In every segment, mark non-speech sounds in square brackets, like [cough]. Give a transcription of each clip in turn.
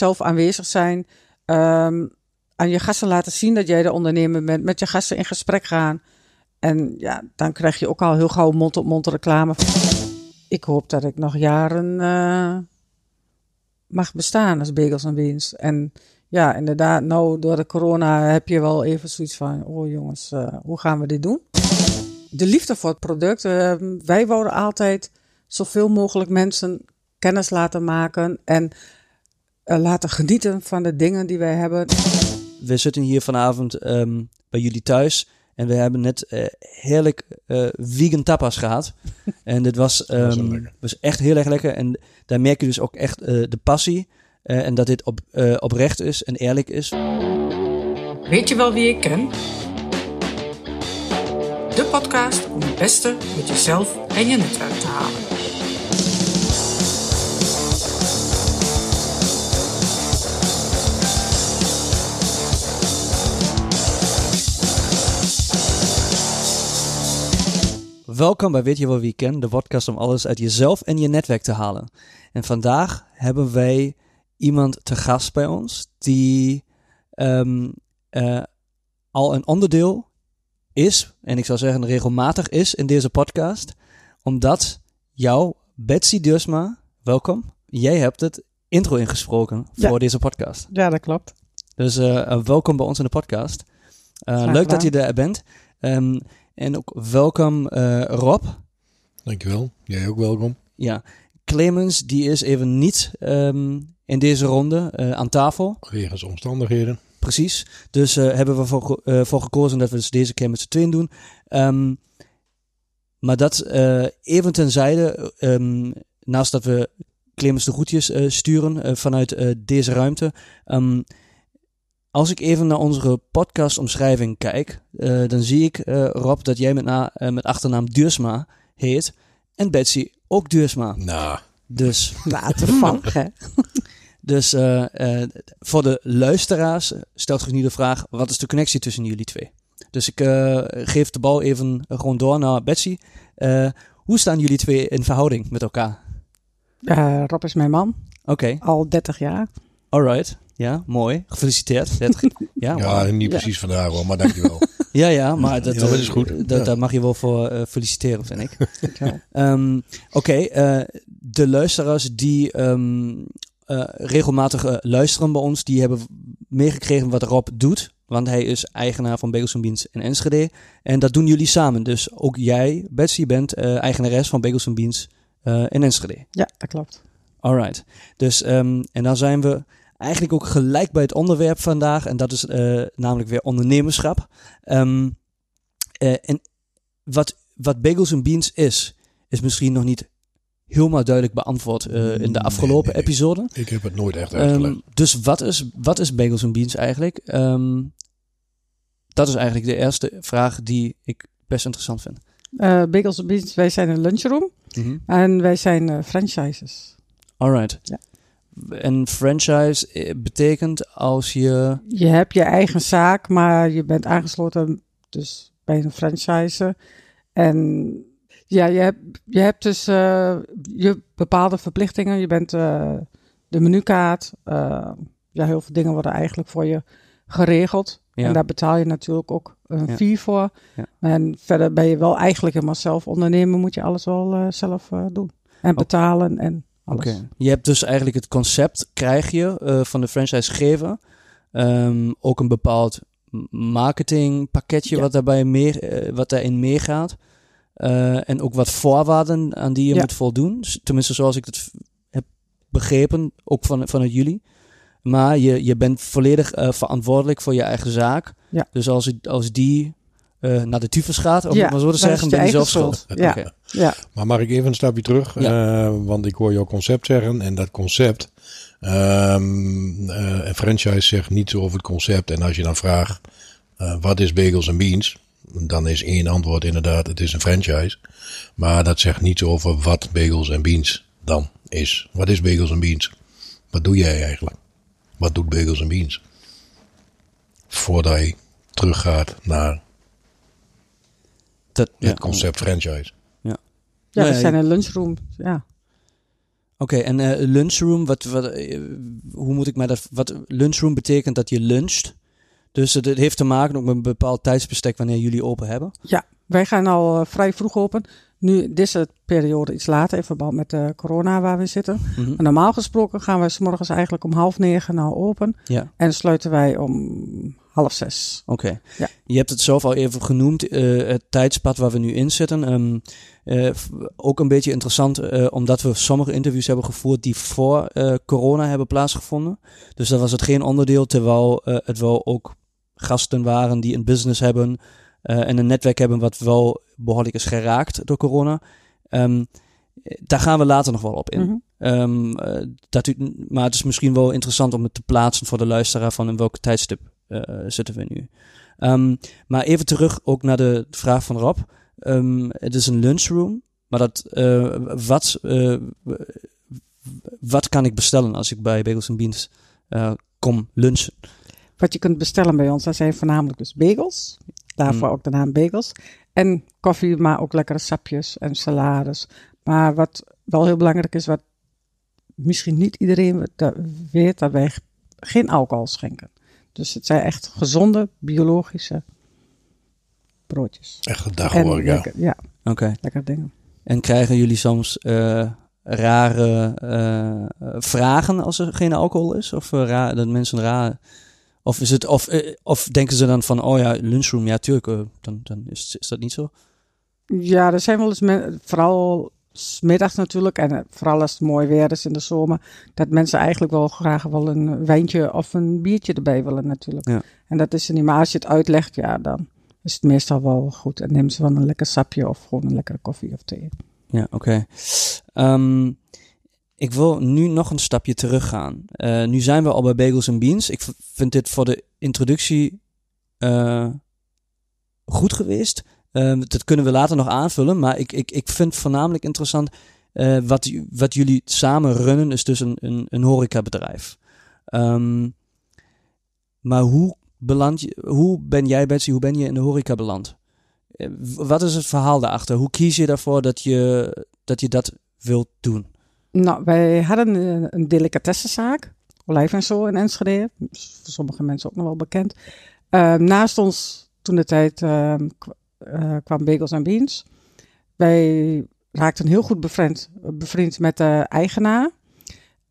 zelf aanwezig zijn. Ehm, aan je gasten laten zien dat jij de ondernemer bent. Met je gasten in gesprek gaan. En ja, dan krijg je ook al heel gauw mond-op-mond reclame. Ik hoop dat ik nog jaren eh, mag bestaan als Bagels en Beans. En ja, inderdaad, nou door de corona heb je wel even zoiets van... Oh jongens, eh, hoe gaan we dit doen? De liefde voor het product. eh, wij wouden altijd zoveel mogelijk mensen kennis laten maken... en laten genieten van de dingen die wij hebben. We zitten hier vanavond ehm, bij jullie thuis. En we hebben net eh, heerlijk eh, vegan tapas gehad. [laughs] en dit was, ehm, was echt heel erg lekker. En daar merk je dus ook echt eh, de passie. eh, en dat dit op, eh, oprecht is en eerlijk is. Weet je wel wie ik ken? De podcast om het beste met jezelf en je netwerk te halen. Welkom bij Weet je wel wie ik ken, de podcast om alles uit jezelf en je netwerk te halen. En vandaag hebben wij iemand te gast bij ons die ehm, eh, al een onderdeel is, en ik zou zeggen regelmatig is in deze podcast, omdat jou, Betsy Dursma, welkom, jij hebt het intro ingesproken Ja. voor deze podcast. Ja, dat klopt. Dus eh, eh, welkom bij ons in de podcast. Leuk dat je er bent. Ehm, en ook welkom eh, Rob. Dankjewel. Jij ook welkom. Ja, Clemens die is even niet ehm, in deze ronde eh, aan tafel. Wegens omstandigheden. Precies. Dus eh, hebben we voor, voor gekozen dat we het deze keer met z'n tweeën doen. Ehm, maar dat even tenzijde, ehm, naast dat we Clemens de groetjes eh, sturen vanuit deze ruimte. Als ik even naar onze podcastomschrijving kijk, eh, dan zie ik, eh, Rob, dat jij met, na, eh, met achternaam Duursma heet. En Betsy ook Duursma. Nou, Dus toevallig, hè? [laughs] dus eh, eh, voor de luisteraars stelt zich nu de vraag: wat is de connectie tussen jullie twee? Dus ik eh, geef de bal even gewoon door naar Betsy. Eh, hoe staan jullie twee in verhouding met elkaar? Rob is mijn man, Oké, al 30 jaar. alright. Ja, mooi. Gefeliciteerd. [laughs] 30. ja, ja, niet Ja. precies vandaag hoor, maar dankjewel. [laughs] ja, ja, maar dat, Ja, dat eh, is goed. Dat. Daar mag je wel voor eh, feliciteren, vind ik. [laughs] Ehm, Oké, eh, de luisteraars die ehm, eh, regelmatig luisteren bij ons, die hebben meegekregen wat Rob doet. Want hij is eigenaar van Bagels and Beans in Enschede. En dat doen jullie samen. Dus ook jij, Betsy, bent eh, eigenares van Bagels and Beans eh, in Enschede. Ja, dat klopt. Alright. Dus, ehm, en dan zijn we eigenlijk ook gelijk bij het onderwerp vandaag. En dat is eh, namelijk weer ondernemerschap. Ehm, eh, en wat, wat Bagels and Beans is, is misschien nog niet helemaal duidelijk beantwoord eh, in de afgelopen nee, nee. episode. Ik heb het nooit echt Ehm, uitgelegd. dus wat is, wat is Bagels and Beans eigenlijk? Ehm, dat is eigenlijk de eerste vraag die ik best interessant vind. Eh Bagels and Beans, wij zijn een lunchroom en wij zijn franchises. Alright. Ja. En franchise eh, betekent als je Je hebt je eigen zaak, maar je bent aangesloten dus bij een franchise. En ja, je hebt, je hebt dus eh, je bepaalde verplichtingen. Je bent eh, de menukaart. ja, heel veel dingen worden eigenlijk voor je geregeld. Ja. En daar betaal je natuurlijk ook een Ja. fee voor. Ja. En verder ben je wel eigenlijk helemaal zelf ondernemer. Moet je alles wel zelf doen. En betalen en Oké. Je hebt dus eigenlijk het concept, krijg je eh, van de franchisegever. Ehm ook een bepaald marketingpakketje Ja. wat, daarbij meer, eh, wat daarin meegaat. Eh, en ook wat voorwaarden aan die je Ja. moet voldoen. Tenminste, zoals ik het heb begrepen, ook van, vanuit jullie. Maar je, je bent volledig verantwoordelijk voor je eigen zaak. Ja. Dus als, als die naar de tyfus gaat, om Ja, het maar zo te dan is zeggen, ben je zelf schuld. Ja. Ja, Maar mag ik even een stapje terug? Eh, want ik hoor jouw concept zeggen. En dat concept. eh, een franchise zegt niets over het concept. En als je dan vraagt. eh, wat is Bagels and Beans? Dan is één antwoord inderdaad. Het is een franchise. Maar dat zegt niets over wat Bagels and Beans dan is. Wat is Bagels and Beans? Wat doe jij eigenlijk? Wat doet Bagels and Beans? Voordat je teruggaat naar Dat, ja. het concept franchise. Ja Nee, we zijn een lunchroom. Ja. Oké, en eh, lunchroom, wat, wat, eh, hoe moet ik mij dat... Wat lunchroom betekent dat je luncht. Dus het, heeft te maken ook met een bepaald tijdsbestek wanneer jullie open hebben. Ja, wij gaan al eh, vrij vroeg open. Nu, deze periode iets later in verband met de corona waar we zitten. Maar normaal gesproken gaan wij 's morgens eigenlijk om half negen nou open. Ja, En sluiten wij om half zes. oké. Ja. Je hebt het zelf al even genoemd, eh, het tijdspad waar we nu in zitten. F- ook een beetje interessant, eh, omdat we sommige interviews hebben gevoerd die voor corona hebben plaatsgevonden. Dus dat was het geen onderdeel, terwijl het wel ook gasten waren die een business hebben en een netwerk hebben wat wel behoorlijk is geraakt door corona. Ehm, eh, daar gaan we later nog wel op in. Mhm. Ehm, eh, dat u, maar het is misschien wel interessant om het te plaatsen voor de luisteraar van in welke tijdstip zitten we nu. Ehm, maar even terug ook naar de vraag van Rob. Ehm, het is een lunchroom, maar dat, eh, wat, eh, wat kan ik bestellen als ik bij Bagels Beans eh, kom lunchen? Wat je kunt bestellen bij ons, dat zijn voornamelijk dus bagels. Daarvoor Mm. ook de naam bagels. En koffie, maar ook lekkere sapjes en salades. Maar wat wel heel belangrijk is, wat misschien niet iedereen weet, dat wij geen alcohol schenken. Dus het zijn echt gezonde, biologische broodjes. Echt een En daghoor, ja. lekker, ja, Oké. lekker dingen. En krijgen jullie soms eh, rare eh, vragen als er geen alcohol is? Of eh, raar, dat mensen raar... Of, is het, of, of denken ze dan van, oh ja, lunchroom, ja tuurlijk, dan, dan is, is dat niet zo? Ja, er zijn wel eens, men, vooral smiddags natuurlijk, en eh, vooral als het mooi weer is in de zomer, dat mensen eigenlijk wel graag wel een wijntje of een biertje erbij willen natuurlijk. Ja. En dat is er niet, maar als je het uitlegt, ja, dan is het meestal wel goed. En nemen ze wel een lekker sapje of gewoon een lekkere koffie of thee. Ja, oké. Ehm, ik wil nu nog een stapje teruggaan. Eh nu zijn we al bij Bagels and Beans. Ik vind dit voor de introductie eh, goed geweest. Ehm, dat kunnen we later nog aanvullen. Maar ik, ik, ik vind voornamelijk interessant eh, wat, wat jullie samen runnen is dus een, een, een horecabedrijf. Ehm, maar hoe, beland je, hoe ben jij, Betsy, hoe ben je in de horeca beland? Eh, Wat is het verhaal daarachter? Hoe kies je daarvoor dat je dat, je dat wilt doen? Nou, wij hadden een, een delicatessenzaak, Olijf en Zo in Enschede. Voor sommige mensen ook nog wel bekend. Ehm, naast ons toen de tijd eh, kwam Bagels and Beans. Wij raakten heel goed bevriend, bevriend met de eigenaar.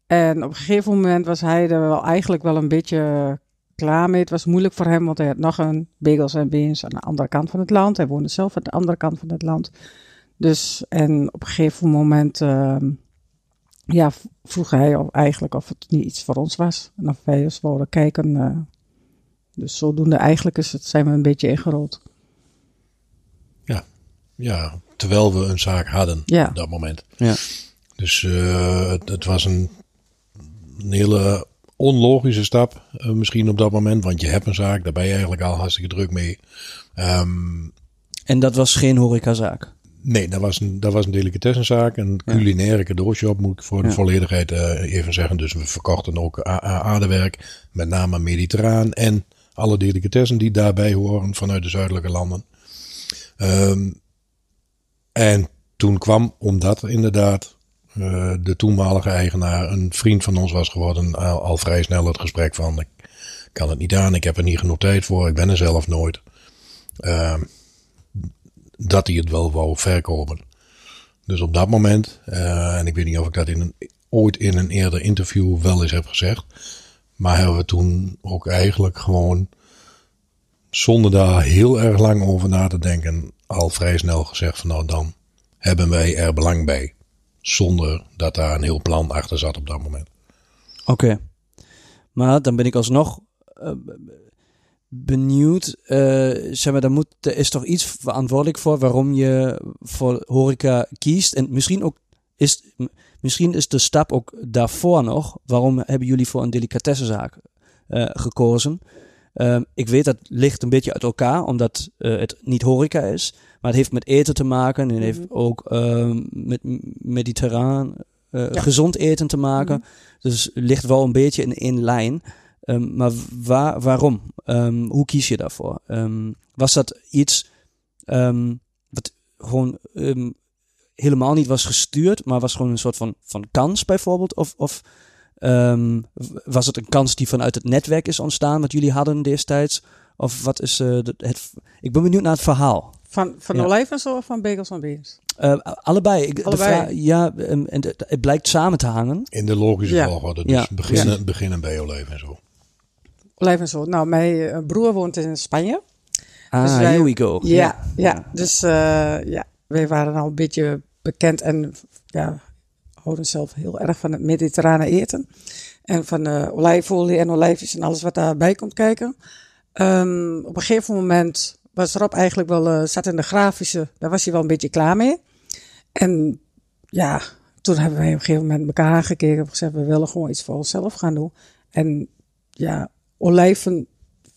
En op een gegeven moment was hij er wel eigenlijk wel een beetje klaar mee. Het was moeilijk voor hem, want hij had nog een Bagels and Beans aan de andere kant van het land. Hij woonde zelf aan de andere kant van het land. Dus, en op een gegeven moment ehm, ja, vroeg hij of eigenlijk of het niet iets voor ons was. En of wij eens wilden kijken. eh. dus zodoende eigenlijk is het, zijn we een beetje ingerold. Ja, terwijl we een zaak hadden Ja. op dat moment. Ja. Dus eh, het, het was een, een hele onlogische stap eh, misschien op dat moment. Want je hebt een zaak, daar ben je eigenlijk al hartstikke druk mee. Ehm, En dat was geen horecazaak. nee, dat was een, dat was een delicatessenzaak. Een culinaire cadeaushop moet ik voor de Ja. volledigheid eh, even zeggen. Dus we verkochten ook aardewerk, met name mediterraan. En alle delicatessen die daarbij horen vanuit de zuidelijke landen. Ehm, en toen kwam, omdat inderdaad eh, de toenmalige eigenaar een vriend van ons was geworden, al, vrij snel het gesprek van ik kan het niet aan, ik heb er niet genoeg tijd voor, ik ben er zelf nooit. Ehm, dat hij het wel wou verkopen. Dus op dat moment, eh, en ik weet niet of ik dat in ooit in een eerder interview wel eens heb gezegd, maar hebben we toen ook eigenlijk gewoon zonder daar heel erg lang over na te denken, al vrij snel gezegd van nou dan hebben wij er belang bij. Zonder dat daar een heel plan achter zat op dat moment. Oké. Maar dan ben ik alsnog eh, benieuwd. eh, zeg maar, dan moet, er is toch iets verantwoordelijk voor waarom je voor horeca kiest. En misschien ook is, misschien is de stap ook daarvoor nog. Waarom hebben jullie voor een delicatessenzaak eh, gekozen? Ehm, ik weet dat ligt een beetje uit elkaar, omdat eh, het niet horeca is. Maar het heeft met eten te maken en het heeft ook ehm, met mediterraan, eh, Ja. gezond eten te maken. Dus het ligt wel een beetje in één lijn. Ehm, maar waar, waarom? Hoe kies je daarvoor? Was dat iets wat gewoon helemaal niet was gestuurd, maar was gewoon een soort van, van kans bijvoorbeeld? Of, of ehm, was het een kans die vanuit het netwerk is ontstaan, wat jullie hadden destijds? Of wat is uh, het, Ik ben benieuwd naar het verhaal. Van, van ja. olijven of van bagels en beans? Uh, allebei. Ik, allebei. ja, um, en het, het, blijkt samen te hangen. In de logische ja. volgorde. Dus ja. beginnen, ja. beginnen bij en zo. En zo. Nou, mijn broer woont in Spanje. Ah, dus wij, here we go. Ja, ja. dus uh, ja, wij waren al een beetje bekend en ja, houden zelf heel erg van het mediterrane eten. En van uh, olijfolie en olijfjes en alles wat daarbij komt kijken. Um, op een gegeven moment was Rob eigenlijk wel, uh, zat in de grafische, daar was hij wel een beetje klaar mee. En ja, toen hebben wij op een gegeven moment elkaar aangekeken en gezegd, we willen gewoon iets voor onszelf gaan doen. En ja, olijven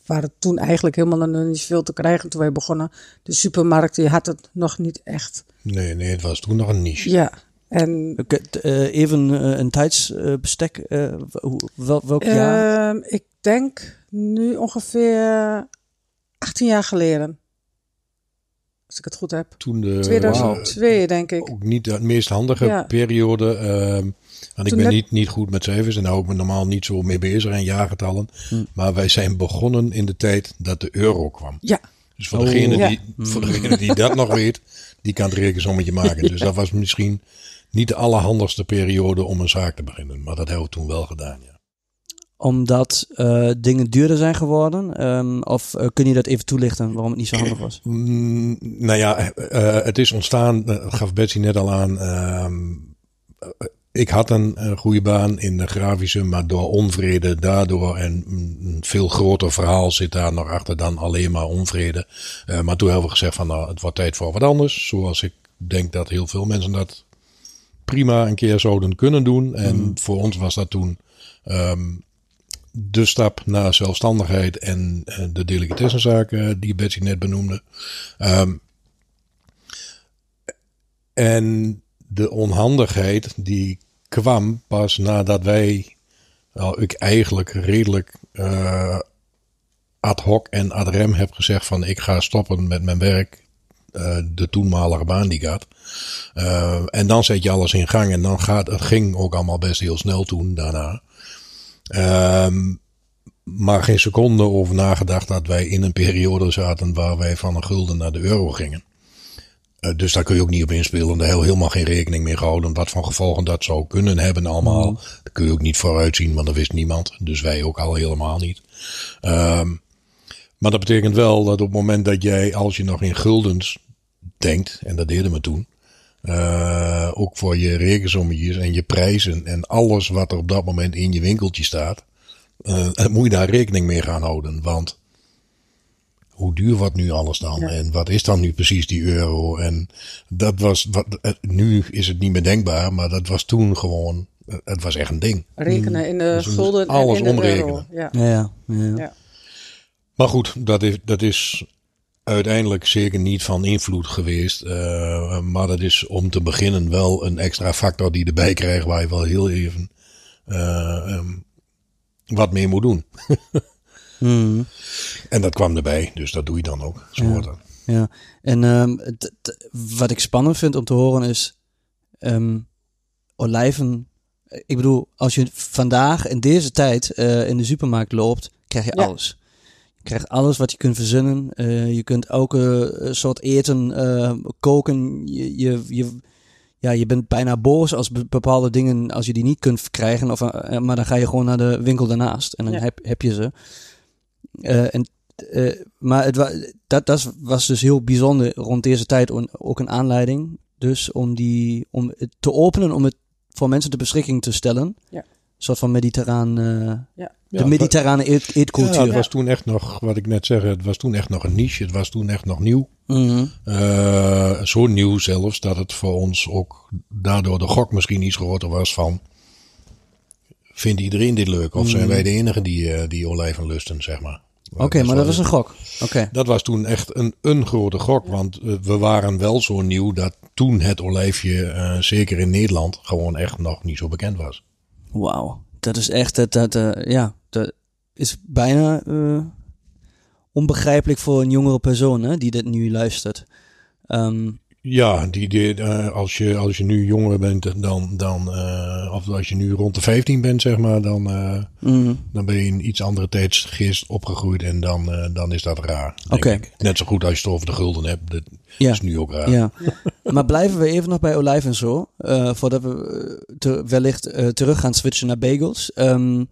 waren toen eigenlijk helemaal nog niet veel te krijgen toen wij begonnen. De supermarkt, die had het nog niet echt. Nee, nee, het was toen nog een niche. Ja. En, uh, even uh, een tijdsbestek. Uh, wel, welk jaar? Ehm, ik denk nu ongeveer 18 jaar geleden. Als ik het goed heb. Toen de, 2002, wow. denk ik. Ook niet de meest handige ja. periode. Uh, want ik ben net... niet, niet goed met cijfers en daar hou ik me normaal niet zo mee bezig en jaargetallen. Hm. Maar wij zijn begonnen in de tijd dat de euro kwam. Ja. Dus voor, oh. degene, ja. die, voor degene die dat [laughs] nog weet, die kan het rekensommetje maken. Dus dat was misschien niet de allerhandigste periode om een zaak te beginnen. Maar dat hebben we toen wel gedaan, ja omdat uh, dingen duurder zijn geworden? Um, of uh, kun je dat even toelichten waarom het niet zo handig was? Mm, nou ja, uh, het is ontstaan, gaf Betsy net al aan. Ehm, ik had een goede baan in de grafische, maar door onvrede daardoor en een veel groter verhaal zit daar nog achter dan alleen maar onvrede. maar toen hebben we gezegd van nou, het wordt tijd voor wat anders. Zoals ik denk dat heel veel mensen dat prima een keer zouden kunnen doen. En mm. voor ons was dat toen um, de stap naar zelfstandigheid en uh, de delicatessenzaken die Betsy net benoemde. Um, en de onhandigheid die kwam pas nadat wij, nou, ik eigenlijk redelijk uh, ad hoc en ad rem heb gezegd van ik ga stoppen met mijn werk. Uh, de toenmalige baan die gaat. Uh, en dan zet je alles in gang en dan gaat het ging ook allemaal best heel snel toen daarna. Um, maar geen seconde over nagedacht dat wij in een periode zaten waar wij van een gulden naar de euro gingen. Uh, dus daar kun je ook niet op inspelen. Daar hebben helemaal geen rekening mee gehouden. Wat voor gevolgen dat zou kunnen hebben allemaal. Mm. Daar kun je ook niet vooruitzien, want dat wist niemand. Dus wij ook al helemaal niet. Um, maar dat betekent wel dat op het moment dat jij, als je nog in guldens denkt, en dat deden we toen, uh, ook voor je rekensommetjes en je prijzen en alles wat er op dat moment in je winkeltje staat, uh, [laughs] moet je daar rekening mee gaan houden. Want hoe duur wordt nu alles dan? Ja. En wat is dan nu precies die euro? En dat was, wat, nu is het niet meer denkbaar, maar dat was toen gewoon, het was echt een ding. Rekenen in de dus gulden en in omrekenen. Ja. Ja, ja, ja. ja. Maar goed, dat is, dat is uiteindelijk zeker niet van invloed geweest. Uh, maar dat is om te beginnen wel een extra factor die erbij krijgt waar je wel heel even uh, um, wat meer moet doen. [laughs] mm. En dat kwam erbij, dus dat doe je dan ook. Zo ja. ja, en um, wat ik spannend vind om te horen is um, olijven. Ik bedoel, als je vandaag in deze tijd uh, in de supermarkt loopt, krijg je ja. alles. Je krijgt alles wat je kunt verzinnen. Uh, je kunt elke soort eten uh, koken. Je, je, je, ja, je bent bijna boos als bepaalde dingen, als je die niet kunt krijgen. Of, uh, maar dan ga je gewoon naar de winkel daarnaast en dan ja. heb, heb je ze. En, maar het wa dat, dat was dus heel bijzonder rond deze tijd. Ook een aanleiding dus om, die, om het te openen, om het voor mensen ter beschikking te stellen. Ja. Een soort van mediterraan... ja. De mediterrane eetcultuur. Ja, het was toen echt nog, wat ik net zeg, het was toen echt nog een niche. Het was toen echt nog nieuw. Mm -hmm. uh, zo nieuw zelfs dat het voor ons ook daardoor de gok misschien iets groter was van... Vindt iedereen dit leuk? Of zijn wij de enigen die, uh, die olijven lusten, zeg maar? Oké, okay, maar dat was een gok. Okay. Dat was toen echt een, een grote gok. Want uh, we waren wel zo nieuw dat toen het olijfje, zeker in Nederland, gewoon echt nog niet zo bekend was. Wauw dat is echt, dat, dat, uh, ja, is bijna uh, onbegrijpelijk voor een jongere persoon hè, die dit nu luistert. Um, Ja, die, die, uh, als, je, als je nu jonger bent dan, dan uh, of als je nu rond de 15 bent, zeg maar, dan, uh, mm. dan ben je in iets andere tijdsgeest opgegroeid en dan, dan is dat raar. Oké. Net zo goed als je het over de gulden hebt, dat ja. is nu ook raar. Ja. maar blijven we even nog bij olijf en zo, voordat we te, wellicht terug gaan switchen naar bagels. Um,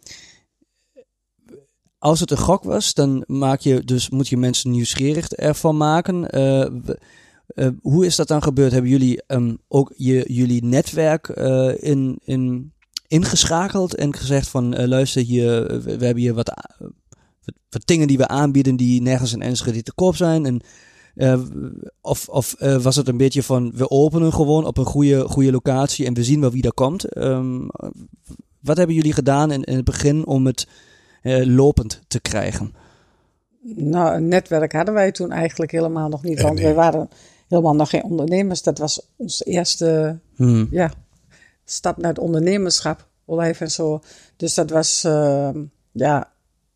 als het een gok was, dan maak je dus, moet je mensen nieuwsgierig ervan maken. Uh, hoe is dat dan gebeurd? Hebben jullie um, ook je, jullie netwerk uh, in, in, ingeschakeld en gezegd van luister hier, we, hebben hier wat, wat dingen die we aanbieden die nergens in Enschede te koop zijn. En, of of was het een beetje van we openen gewoon op een goede, goede locatie en we zien wel wie daar komt? Um, wat hebben jullie gedaan in, in het begin om het lopend te krijgen? Nou, een netwerk hadden wij toen eigenlijk helemaal nog niet. Want wij waren helemaal nog geen ondernemers. Dat was onze eerste hmm. ja, stap naar het ondernemerschap, Olijf en zo. Dus dat was uh, ja,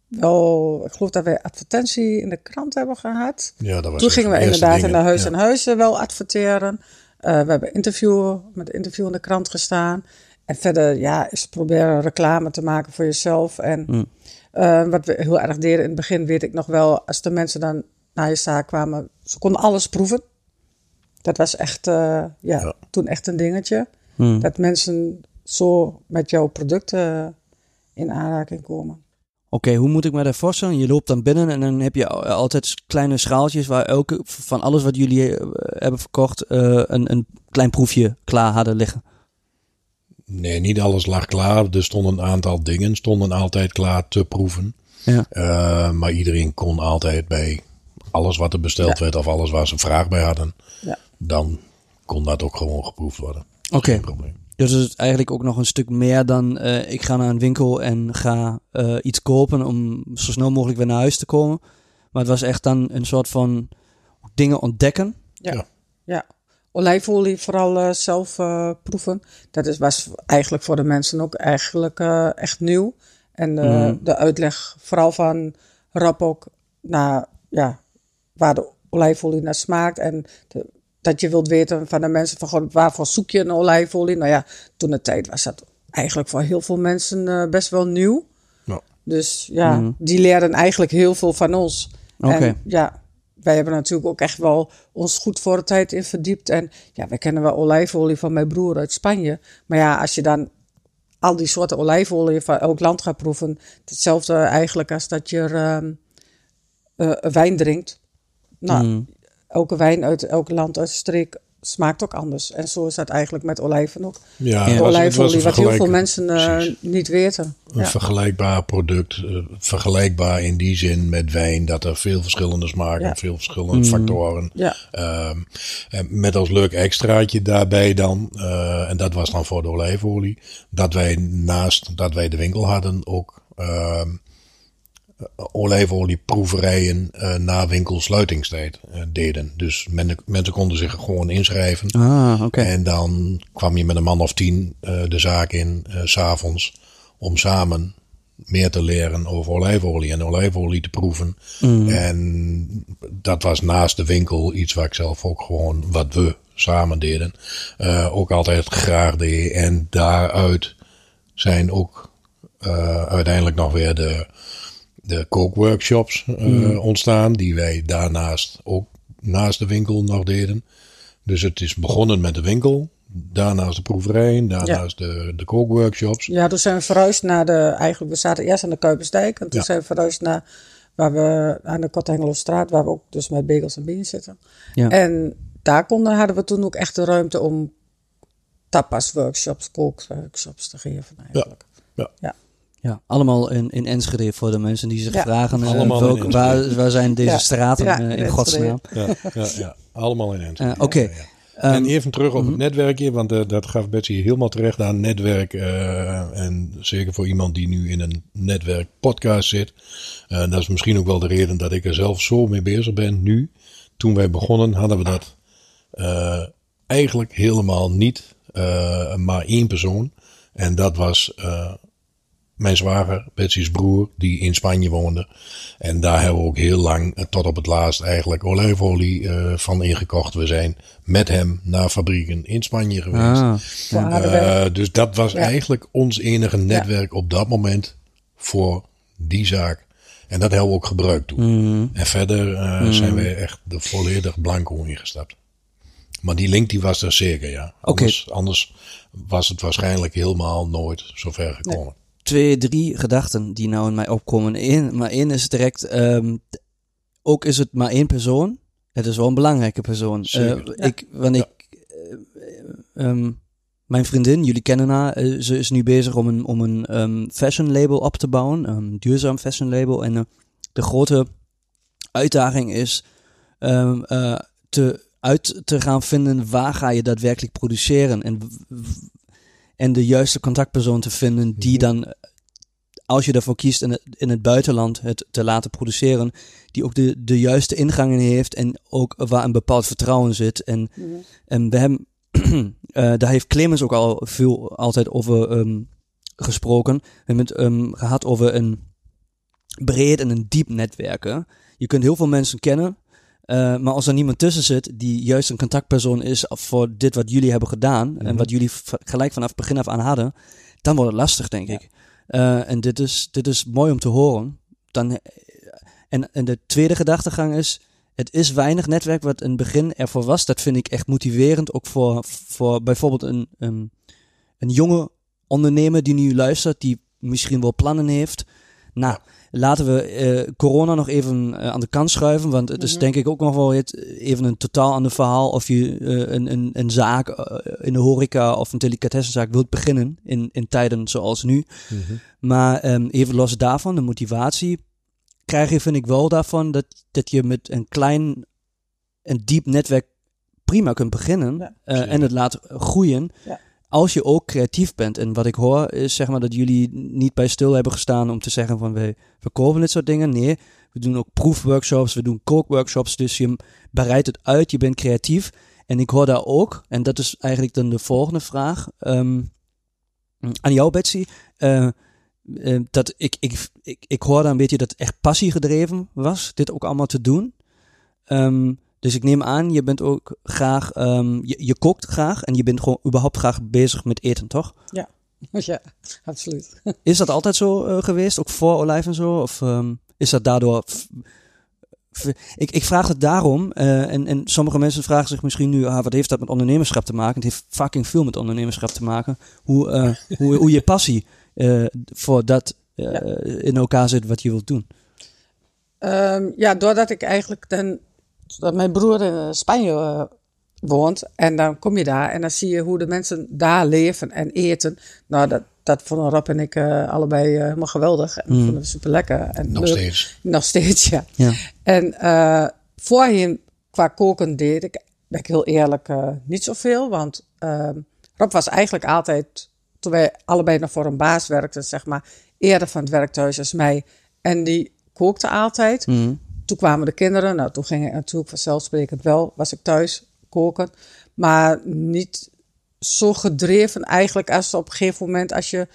wel, ik geloof dat wij advertentie in de krant hebben gehad. Ja, dat was Toen gingen we inderdaad in de huis en huizen wel adverteren. Uh, we hebben interview, met interview in de krant gestaan. En verder, ja, is proberen reclame te maken voor jezelf. En hmm. Uh, wat we heel erg deden in het begin, weet ik nog wel, als de mensen dan naar je zaak kwamen, ze konden alles proeven. Dat was echt, uh, ja, toen echt een dingetje. Hmm. Dat mensen zo met jouw producten in aanraking komen. Oké, hoe moet ik me dat voorstellen? Je loopt dan binnen en dan heb je altijd kleine schaaltjes waar elke van alles wat jullie eh, hebben verkocht uh, een, een klein proefje klaar hadden liggen. Nee, niet alles lag klaar. Er stonden een aantal dingen stonden altijd klaar te proeven. Ja. Uh, maar iedereen kon altijd bij alles wat er besteld werd of alles waar ze vraag bij hadden, ja dan kon dat ook gewoon geproefd worden. Oké. Dus het is eigenlijk ook nog een stuk meer dan uh, ik ga naar een winkel en ga uh, iets kopen om zo snel mogelijk weer naar huis te komen. Maar het was echt dan een soort van dingen ontdekken. Ja. ja. Olijfolie vooral uh, zelf proeven. Dat is, was eigenlijk voor de mensen ook eigenlijk echt nieuw. En mm. de uitleg vooral van Rap ook naar ja, waar de olijfolie naar smaakt. En de, dat je wilt weten van de mensen van gewoon waarvoor zoek je een olijfolie. Nou ja, toen de tijd was dat eigenlijk voor heel veel mensen best wel nieuw. Ja. Dus ja, mm. die leerden eigenlijk heel veel van ons. Okay. En ja, wij hebben natuurlijk ook echt wel ons goed voor de tijd in verdiept. En ja, wij kennen wel olijfolie van mijn broer uit Spanje. Maar ja, als je dan al die soorten olijfolie van elk land gaat proeven, hetzelfde eigenlijk als dat je uh, wijn drinkt. Nou, mm elke wijn uit elk land, uit de streek smaakt ook anders. En zo is dat eigenlijk met olijven ook. Ja, ja. olijfolie, wat heel veel mensen uh, niet weten. Een vergelijkbaar product. Uh, vergelijkbaar in die zin met wijn. Dat er veel verschillende smaken, ja. veel verschillende mm. factoren. Ja. Uh, met als leuk extraatje daarbij dan. Uh, en dat was dan voor de olijfolie. Dat wij naast dat wij de winkel hadden ook ehm, olijfolieproeverijen uh, na winkelsluitingstijd uh, deden. Dus men, mensen konden zich gewoon inschrijven. Ah, okay. En dan kwam je met een man of tien uh, de zaak in, s s'avonds, om samen meer te leren over olijfolie en olijfolie te proeven. Mm. En dat was naast de winkel iets waar ik zelf ook gewoon, wat we samen deden, ook altijd graag deed. En daaruit zijn ook uiteindelijk nog weer de de kookworkshops uh, ontstaan, die wij daarnaast ook naast de winkel nog deden. Dus het is begonnen met de winkel, daarnaast de proeverij, daarnaast de, de kookworkshops. Ja, toen zijn we verhuisd naar de, eigenlijk we zaten eerst aan de Kuipersdijk en toen zijn we verhuisd naar waar we aan de Kortengelostraat, waar we ook dus met bagels en beans zitten. Ja. En daar konden, hadden we toen ook echt de ruimte om tapas workshops, kookworkshops te geven eigenlijk. Ja. ja. Ja, allemaal in, in Enschede voor de mensen die zich vragen uh, welke, waar, waar zijn deze straten ja, uh, in godsnaam. Ja, ja, ja, allemaal in Enschede. Uh, Oké. Okay. en even terug op het mhm. netwerkje, want dat gaf Betsy helemaal terecht aan netwerk. en zeker voor iemand die nu in een netwerk podcast zit. dat is misschien ook wel de reden dat ik er zelf zo mee bezig ben nu. Toen wij begonnen hadden we dat eigenlijk helemaal niet. maar één persoon. En dat was mijn zwager, Betsy's broer, die in Spanje woonde. En daar hebben we ook heel lang, eh, tot op het laatst eigenlijk, olijfolie eh, van ingekocht. We zijn met hem naar fabrieken in Spanje geweest. Ah, ja. Eh, dus dat was Ja. eigenlijk ons enige netwerk op dat moment voor die zaak. En dat hebben we ook gebruikt toen. Mhm. En verder eh, zijn we echt de volledig blanco ingestapt. Maar die link die was er zeker, ja. Anders was het waarschijnlijk helemaal nooit zover gekomen. Twee, drie gedachten die nou in mij opkomen. Eén, maar één is direct, ehm, ook is het maar één persoon. Het is wel een belangrijke persoon. Eh, ik, want Ja. ik, eh, ehm, mijn vriendin, jullie kennen haar, eh, ze is nu bezig om een, om een ehm, fashion label op te bouwen, een duurzaam fashion label. En de grote uitdaging is ehm, eh, te, uit te gaan vinden waar ga je daadwerkelijk produceren en, en de juiste contactpersoon te vinden die dan, eh, als je ervoor kiest in het, in het buitenland het te laten produceren, die ook de, de juiste ingangen heeft en ook waar een bepaald vertrouwen zit. En, en we hebben, [clears throat] eh, daar heeft Clemens ook al veel altijd over ehm, gesproken. We hebben het ehm, gehad over een breed en een diep netwerken. Je kunt heel veel mensen kennen, eh, maar als er niemand tussen zit die juist een contactpersoon is voor dit wat jullie hebben gedaan en wat jullie gelijk vanaf het begin af aan hadden, dan wordt het lastig, denk ik. Eh, en dit is, dit is mooi om te horen. Dan, en, en de tweede gedachtegang is, het is weinig netwerk wat in het begin ervoor was. Dat vind ik echt motiverend, ook voor, voor bijvoorbeeld een, een, een jonge ondernemer die nu luistert, die misschien wel plannen heeft. Nou, laten we eh, corona nog even eh, aan de kant schuiven, want het is denk ik ook nog wel even een totaal ander verhaal of je eh, een, een, een zaak in de horeca of een delicatessenzaak wilt beginnen in, in tijden zoals nu. Maar ehm, even los daarvan, de motivatie krijg je vind ik wel daarvan dat, dat je met een klein en diep netwerk prima kunt beginnen Ja, en het laat groeien. Ja. Als je ook creatief bent. En wat ik hoor is zeg maar dat jullie niet bij stil hebben gestaan om te zeggen van we verkopen dit soort dingen. Nee, we doen ook proefworkshops, we doen kookworkshops. Dus je bereidt het uit, je bent creatief. En ik hoor daar ook, en dat is eigenlijk dan de volgende vraag ehm, aan jou Betsy. eh, eh, dat ik, ik, ik, ik hoor daar een beetje dat echt passie gedreven was, dit ook allemaal te doen. Ehm, dus ik neem aan, je bent ook graag, ehm, je, je kookt graag en je bent gewoon überhaupt graag bezig met eten, toch? Ja, [laughs] absoluut. [laughs] Is dat altijd zo eh, geweest, ook voor Olijf en zo? Of ehm, is dat daardoor... ik, ik vraag het daarom, eh, en, en sommige mensen vragen zich misschien nu, ah, wat heeft dat met ondernemerschap te maken? Het heeft fucking veel met ondernemerschap te maken. Hoe, eh, [laughs] hoe, hoe je passie voor dat in elkaar zit wat je wilt doen. Ehm, ja, doordat ik eigenlijk dan, dat mijn broer in eh, Spanje eh, woont en dan kom je daar en dan zie je hoe de mensen daar leven en eten. Nou, dat, dat vonden Rob en ik eh, allebei eh, helemaal geweldig en Mm. vonden we super lekker. En Nog leuk. steeds. Nog steeds, ja. Ja. En voorheen qua koken deed ik, ben ik heel eerlijk, niet zoveel. Want ehm, Rob was eigenlijk altijd, toen wij allebei nog voor een baas werkten, zeg maar, eerder van het werk thuis als mij. En die kookte altijd. Mhm. Toen kwamen de kinderen, nou toen ging ik natuurlijk vanzelfsprekend wel, was ik thuis koken. Maar niet zo gedreven eigenlijk als op een gegeven moment als je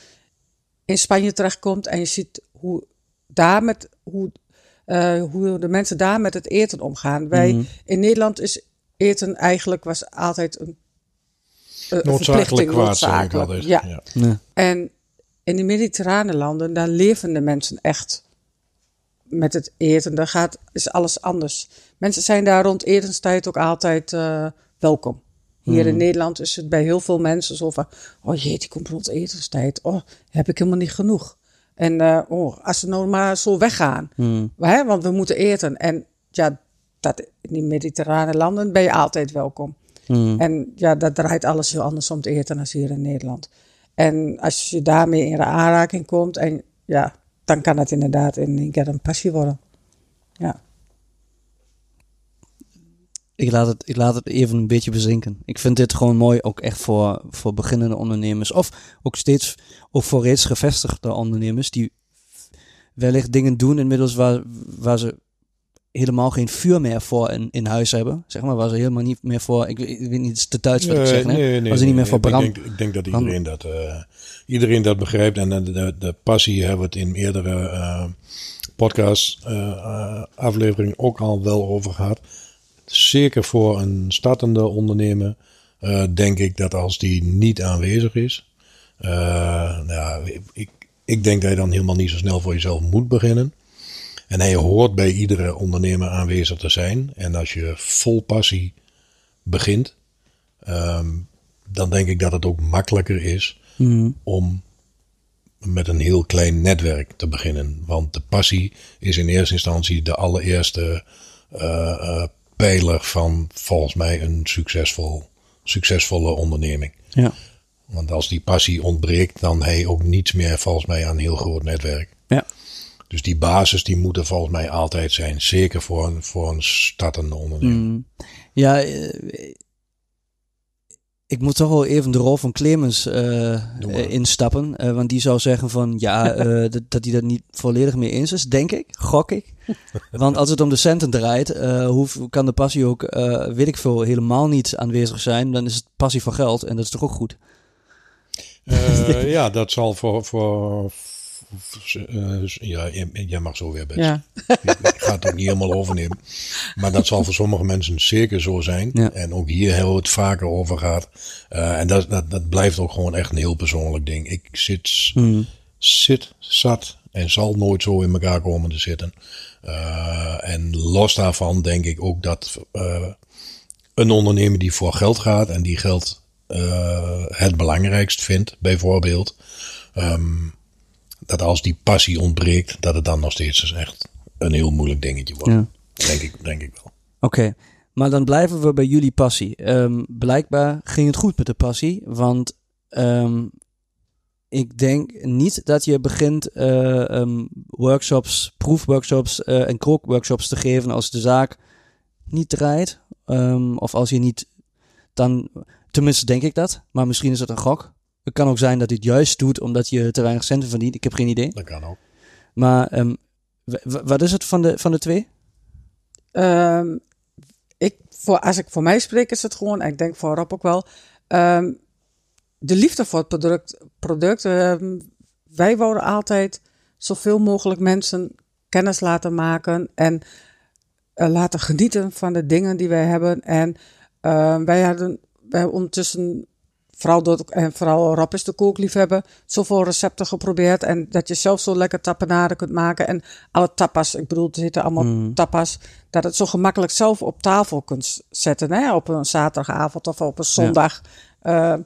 in Spanje terechtkomt en je ziet hoe daar met, hoe, eh, hoe de mensen daar met het eten omgaan. Wij Mhm. in Nederland is eten eigenlijk was altijd een, een Noodzakelijk kwaad, noodzakelijk. Ja. Ja. Nee. En in de mediterrane landen, daar leven de mensen echt met het eten. Daar gaat, is alles anders. Mensen zijn daar rond etenstijd ook altijd eh, welkom. Hier in Nederland is het bij heel veel mensen zo van... Oh jee, die komt rond etenstijd. Oh, heb ik helemaal niet genoeg. En eh, oh, als ze nou maar zo weggaan. Mhm. Hè, want we moeten eten. En ja, dat, in die mediterrane landen ben je altijd welkom. Mhm. En ja, dat draait alles heel anders om te eten als hier in Nederland. En als je daarmee in de aanraking komt, en ja, dan kan het inderdaad in keer een passie worden. Ja, Ik laat, het, ik laat het even een beetje bezinken. Ik vind dit gewoon mooi, ook echt voor, voor beginnende ondernemers. Of ook steeds, ook voor reeds gevestigde ondernemers die wellicht dingen doen inmiddels waar, waar ze helemaal geen vuur meer voor in, in huis hebben. Zeg maar, waar ze helemaal niet meer voor, ik, weet- ik weet niet, het is te Duits wat ik zeg, hè? waar ze niet meer voor nee, brand. Ik denk, ik denk dat iedereen dat, eh, iedereen dat begrijpt. En de, de, de passie hebben we het in meerdere eh podcast eh, afleveringen ook al wel over gehad. Zeker voor een startende ondernemer denk ik dat als die niet aanwezig is. nou ja, ik, ik denk dat je dan helemaal niet zo snel voor jezelf moet beginnen. En hij hoort bij iedere ondernemer aanwezig te zijn. En als je vol passie begint, ehm, dan denk ik dat het ook makkelijker is Mhm. om met een heel klein netwerk te beginnen. Want de passie is in eerste instantie de allereerste eh, eh, pijler van volgens mij een succesvol, succesvolle onderneming. Ja. Want als die passie ontbreekt, dan heb je ook niets meer volgens mij aan een heel groot netwerk. Ja. Dus die basis die moet er volgens mij altijd zijn. Zeker voor een, voor een startende onderneming. Mm. Ja, eh, ik moet toch wel even de rol van Clemens eh, instappen. eh, want die zou zeggen van ja, [laughs] dat, dat hij dat niet volledig mee eens is, denk ik, gok ik. [laughs] Want als het om de centen draait, hoe kan de passie ook, weet ik veel, helemaal niet aanwezig zijn. Dan is het passie voor geld en dat is toch ook goed. [laughs] Ja, dat zal voor. voor ja, jij- mag zo weer best. Ja. Ik ga het ook niet helemaal overnemen. Maar dat zal voor sommige mensen zeker zo zijn. Ja. En ook hier hebben we het vaker over gehad. Eh, en dat, dat, dat blijft ook gewoon echt een heel persoonlijk ding. Ik zit, Mm. zit zat en zal nooit zo in elkaar komen te zitten. Eh, en los daarvan denk ik ook dat eh, een ondernemer die voor geld gaat en die geld eh, het belangrijkst vindt, bijvoorbeeld. ehm, dat als die passie ontbreekt, dat het dan nog steeds dus echt een heel moeilijk dingetje wordt. Ja. Denk, ik, denk ik wel. Oké, maar dan blijven we bij jullie passie. Ehm, blijkbaar ging het goed met de passie, want ehm, ik denk niet dat je begint eh, ehm, workshops, proefworkshops eh, en kookworkshops te geven als de zaak niet draait. Of als je niet, dan, tenminste denk ik dat, maar misschien is het een gok. Het kan ook zijn dat hij het juist doet omdat je te weinig centen verdient. Ik heb geen idee. Dat kan ook. Maar ehm, w- w- wat is het van de, van de twee? Ehm, ik, voor, als ik voor mij spreek, is het gewoon, en ik denk voor Rob ook wel, ehm, de liefde voor het product. product ehm, wij wouden altijd zoveel mogelijk mensen kennis laten maken en eh, laten genieten van de dingen die wij hebben. En ehm, wij hadden wij hebben ondertussen, vooral, door, en vooral is de kookliefhebber, zoveel recepten geprobeerd. En dat je zelf zo lekker tapenade kunt maken. En alle tapas, ik bedoel, het zitten allemaal Mm. tapas. Dat het zo gemakkelijk zelf op tafel kunt zetten. Hè? Op een zaterdagavond of op een zondag. Ja.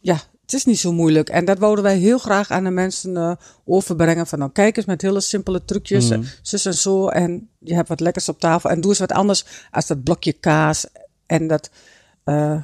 ja, het is niet zo moeilijk. En dat wouden wij heel graag aan de mensen eh, overbrengen. Van nou, kijk eens met hele simpele trucjes. Eh, Zus en zo. En je hebt wat lekkers op tafel. En doe eens wat anders als dat blokje kaas. En dat eh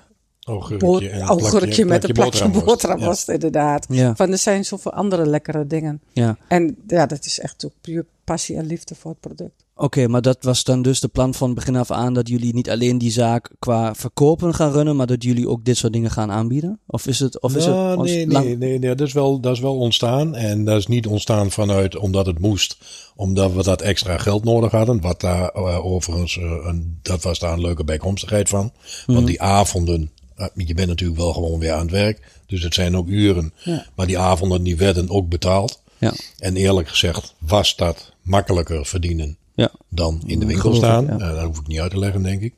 Augurkje, en plakje- met een plakje boterhamworst. boterhamworst, inderdaad. Ja. Van er zijn zoveel andere lekkere dingen. Ja. En ja, dat is echt ook puur passie en liefde voor het product. Oké, maar dat was dan dus de plan van begin af aan dat jullie niet alleen die zaak qua verkopen gaan runnen, maar dat jullie ook dit soort dingen gaan aanbieden? Of is het, of is Nou, het ons nee, lang- nee, nee, nee, dat is, wel, dat is wel ontstaan. En dat is niet ontstaan vanuit omdat het moest. Omdat we dat extra geld nodig hadden. Wat daar eh, overigens, eh, een, dat was daar een leuke bijkomstigheid van. Want die avonden, je bent natuurlijk wel gewoon weer aan het werk. Dus het zijn ook uren. Ja. Maar die avonden die werden ook betaald. Ja, En eerlijk gezegd was dat makkelijker verdienen ja. dan in de winkel ik, staan. Eh, dat hoef ik niet uit te leggen, denk ik.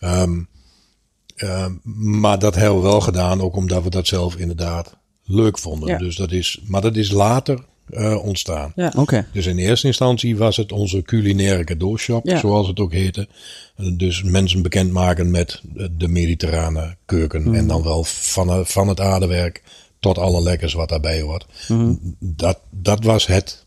Ehm, ehm, maar dat hebben we wel gedaan, ook omdat we dat zelf inderdaad leuk vonden. Dus dat is, maar dat is later eh, ontstaan. Ja. Oké. Dus in eerste instantie was het onze culinaire cadeaushop, Ja. zoals het ook heette. Eh, Dus mensen bekendmaken met eh, de mediterrane keuken. Mm. En dan wel van, van het aardewerk tot alle lekkers wat daarbij hoort. Mm-hmm. Dat, dat was het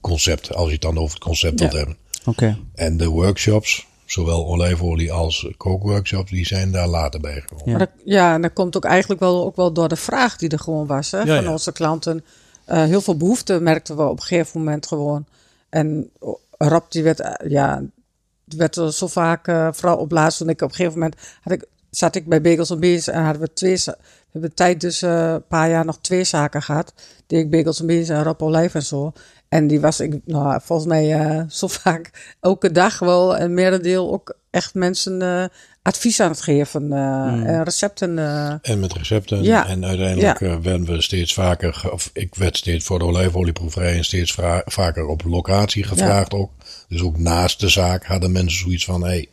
concept, als je het dan over het concept Ja. wilt hebben. Oké. En de workshops, zowel olijfolie als kookworkshops, die zijn daar later bij gekomen. Ja. Dat, ja, en dat komt ook eigenlijk wel, ook wel door de vraag die er gewoon was hè, Ja, van ja. onze klanten. Eh, heel veel behoefte merkten we op een gegeven moment gewoon. En Rob, die werd, eh, ja, werd er zo vaak, eh, vooral op laatst toen ik op een gegeven moment had ik zat ik bij Bagels en Beans en hadden we twee... We hebben tijd dus eh, een paar jaar nog twee zaken gehad. Die ik Bagels en Beans en Rob Olijf en zo. En die was ik, nou, volgens mij eh, [laughs] zo vaak elke dag wel. En merendeel ook echt mensen eh, advies aan het geven. eh, En recepten. En met recepten. Ja. En uiteindelijk werden we steeds vaker, of ik werd steeds voor de olijfolieproeverij en steeds vaker op locatie gevraagd ook. Dus ook naast de zaak hadden mensen zoiets van, hey,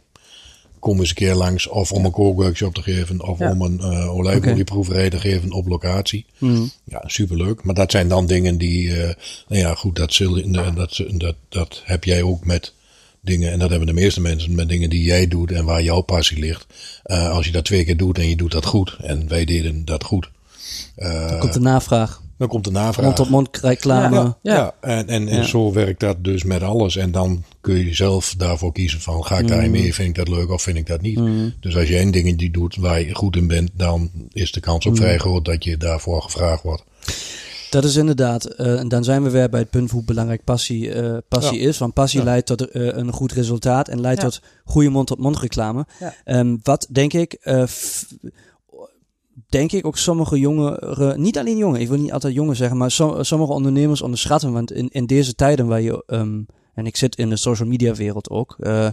kom eens een keer langs of om een kookworkshop te geven of Ja. om een eh olijfolieproeverij te geven op locatie. Hmm. Ja, superleuk. Maar dat zijn dan dingen die, eh, nou ja, goed, dat, zul, eh, dat, dat, dat heb jij ook met dingen, en dat hebben de meeste mensen met dingen die jij doet en waar jouw passie ligt. Eh, als je dat twee keer doet en je doet dat goed, en wij deden dat goed, Dan komt de navraag. Dan komt de navraag. Mond tot mond reclame. Ja. Ja, en, en, en Ja. zo werkt dat dus met alles. En dan kun je zelf daarvoor kiezen van ga ik Mm. daarin mee, vind ik dat leuk of vind ik dat niet. Dus als jij een dingetje doet waar je goed in bent, dan is de kans Mm. ook vrij groot dat je daarvoor gevraagd wordt. Dat is inderdaad, eh, en dan zijn we weer bij het punt hoe belangrijk passie, eh, passie is. Want passie Ja. leidt tot eh, een goed resultaat en leidt Ja. tot goede mond-tot-mond reclame. Ja. Ehm, wat denk ik, eh, denk ik ook sommige jongeren, niet alleen jongen, ik wil niet altijd jongen zeggen, maar som- sommige ondernemers onderschatten. Want in, in deze tijden waar je, ehm, en ik zit in de social media wereld ook, eh,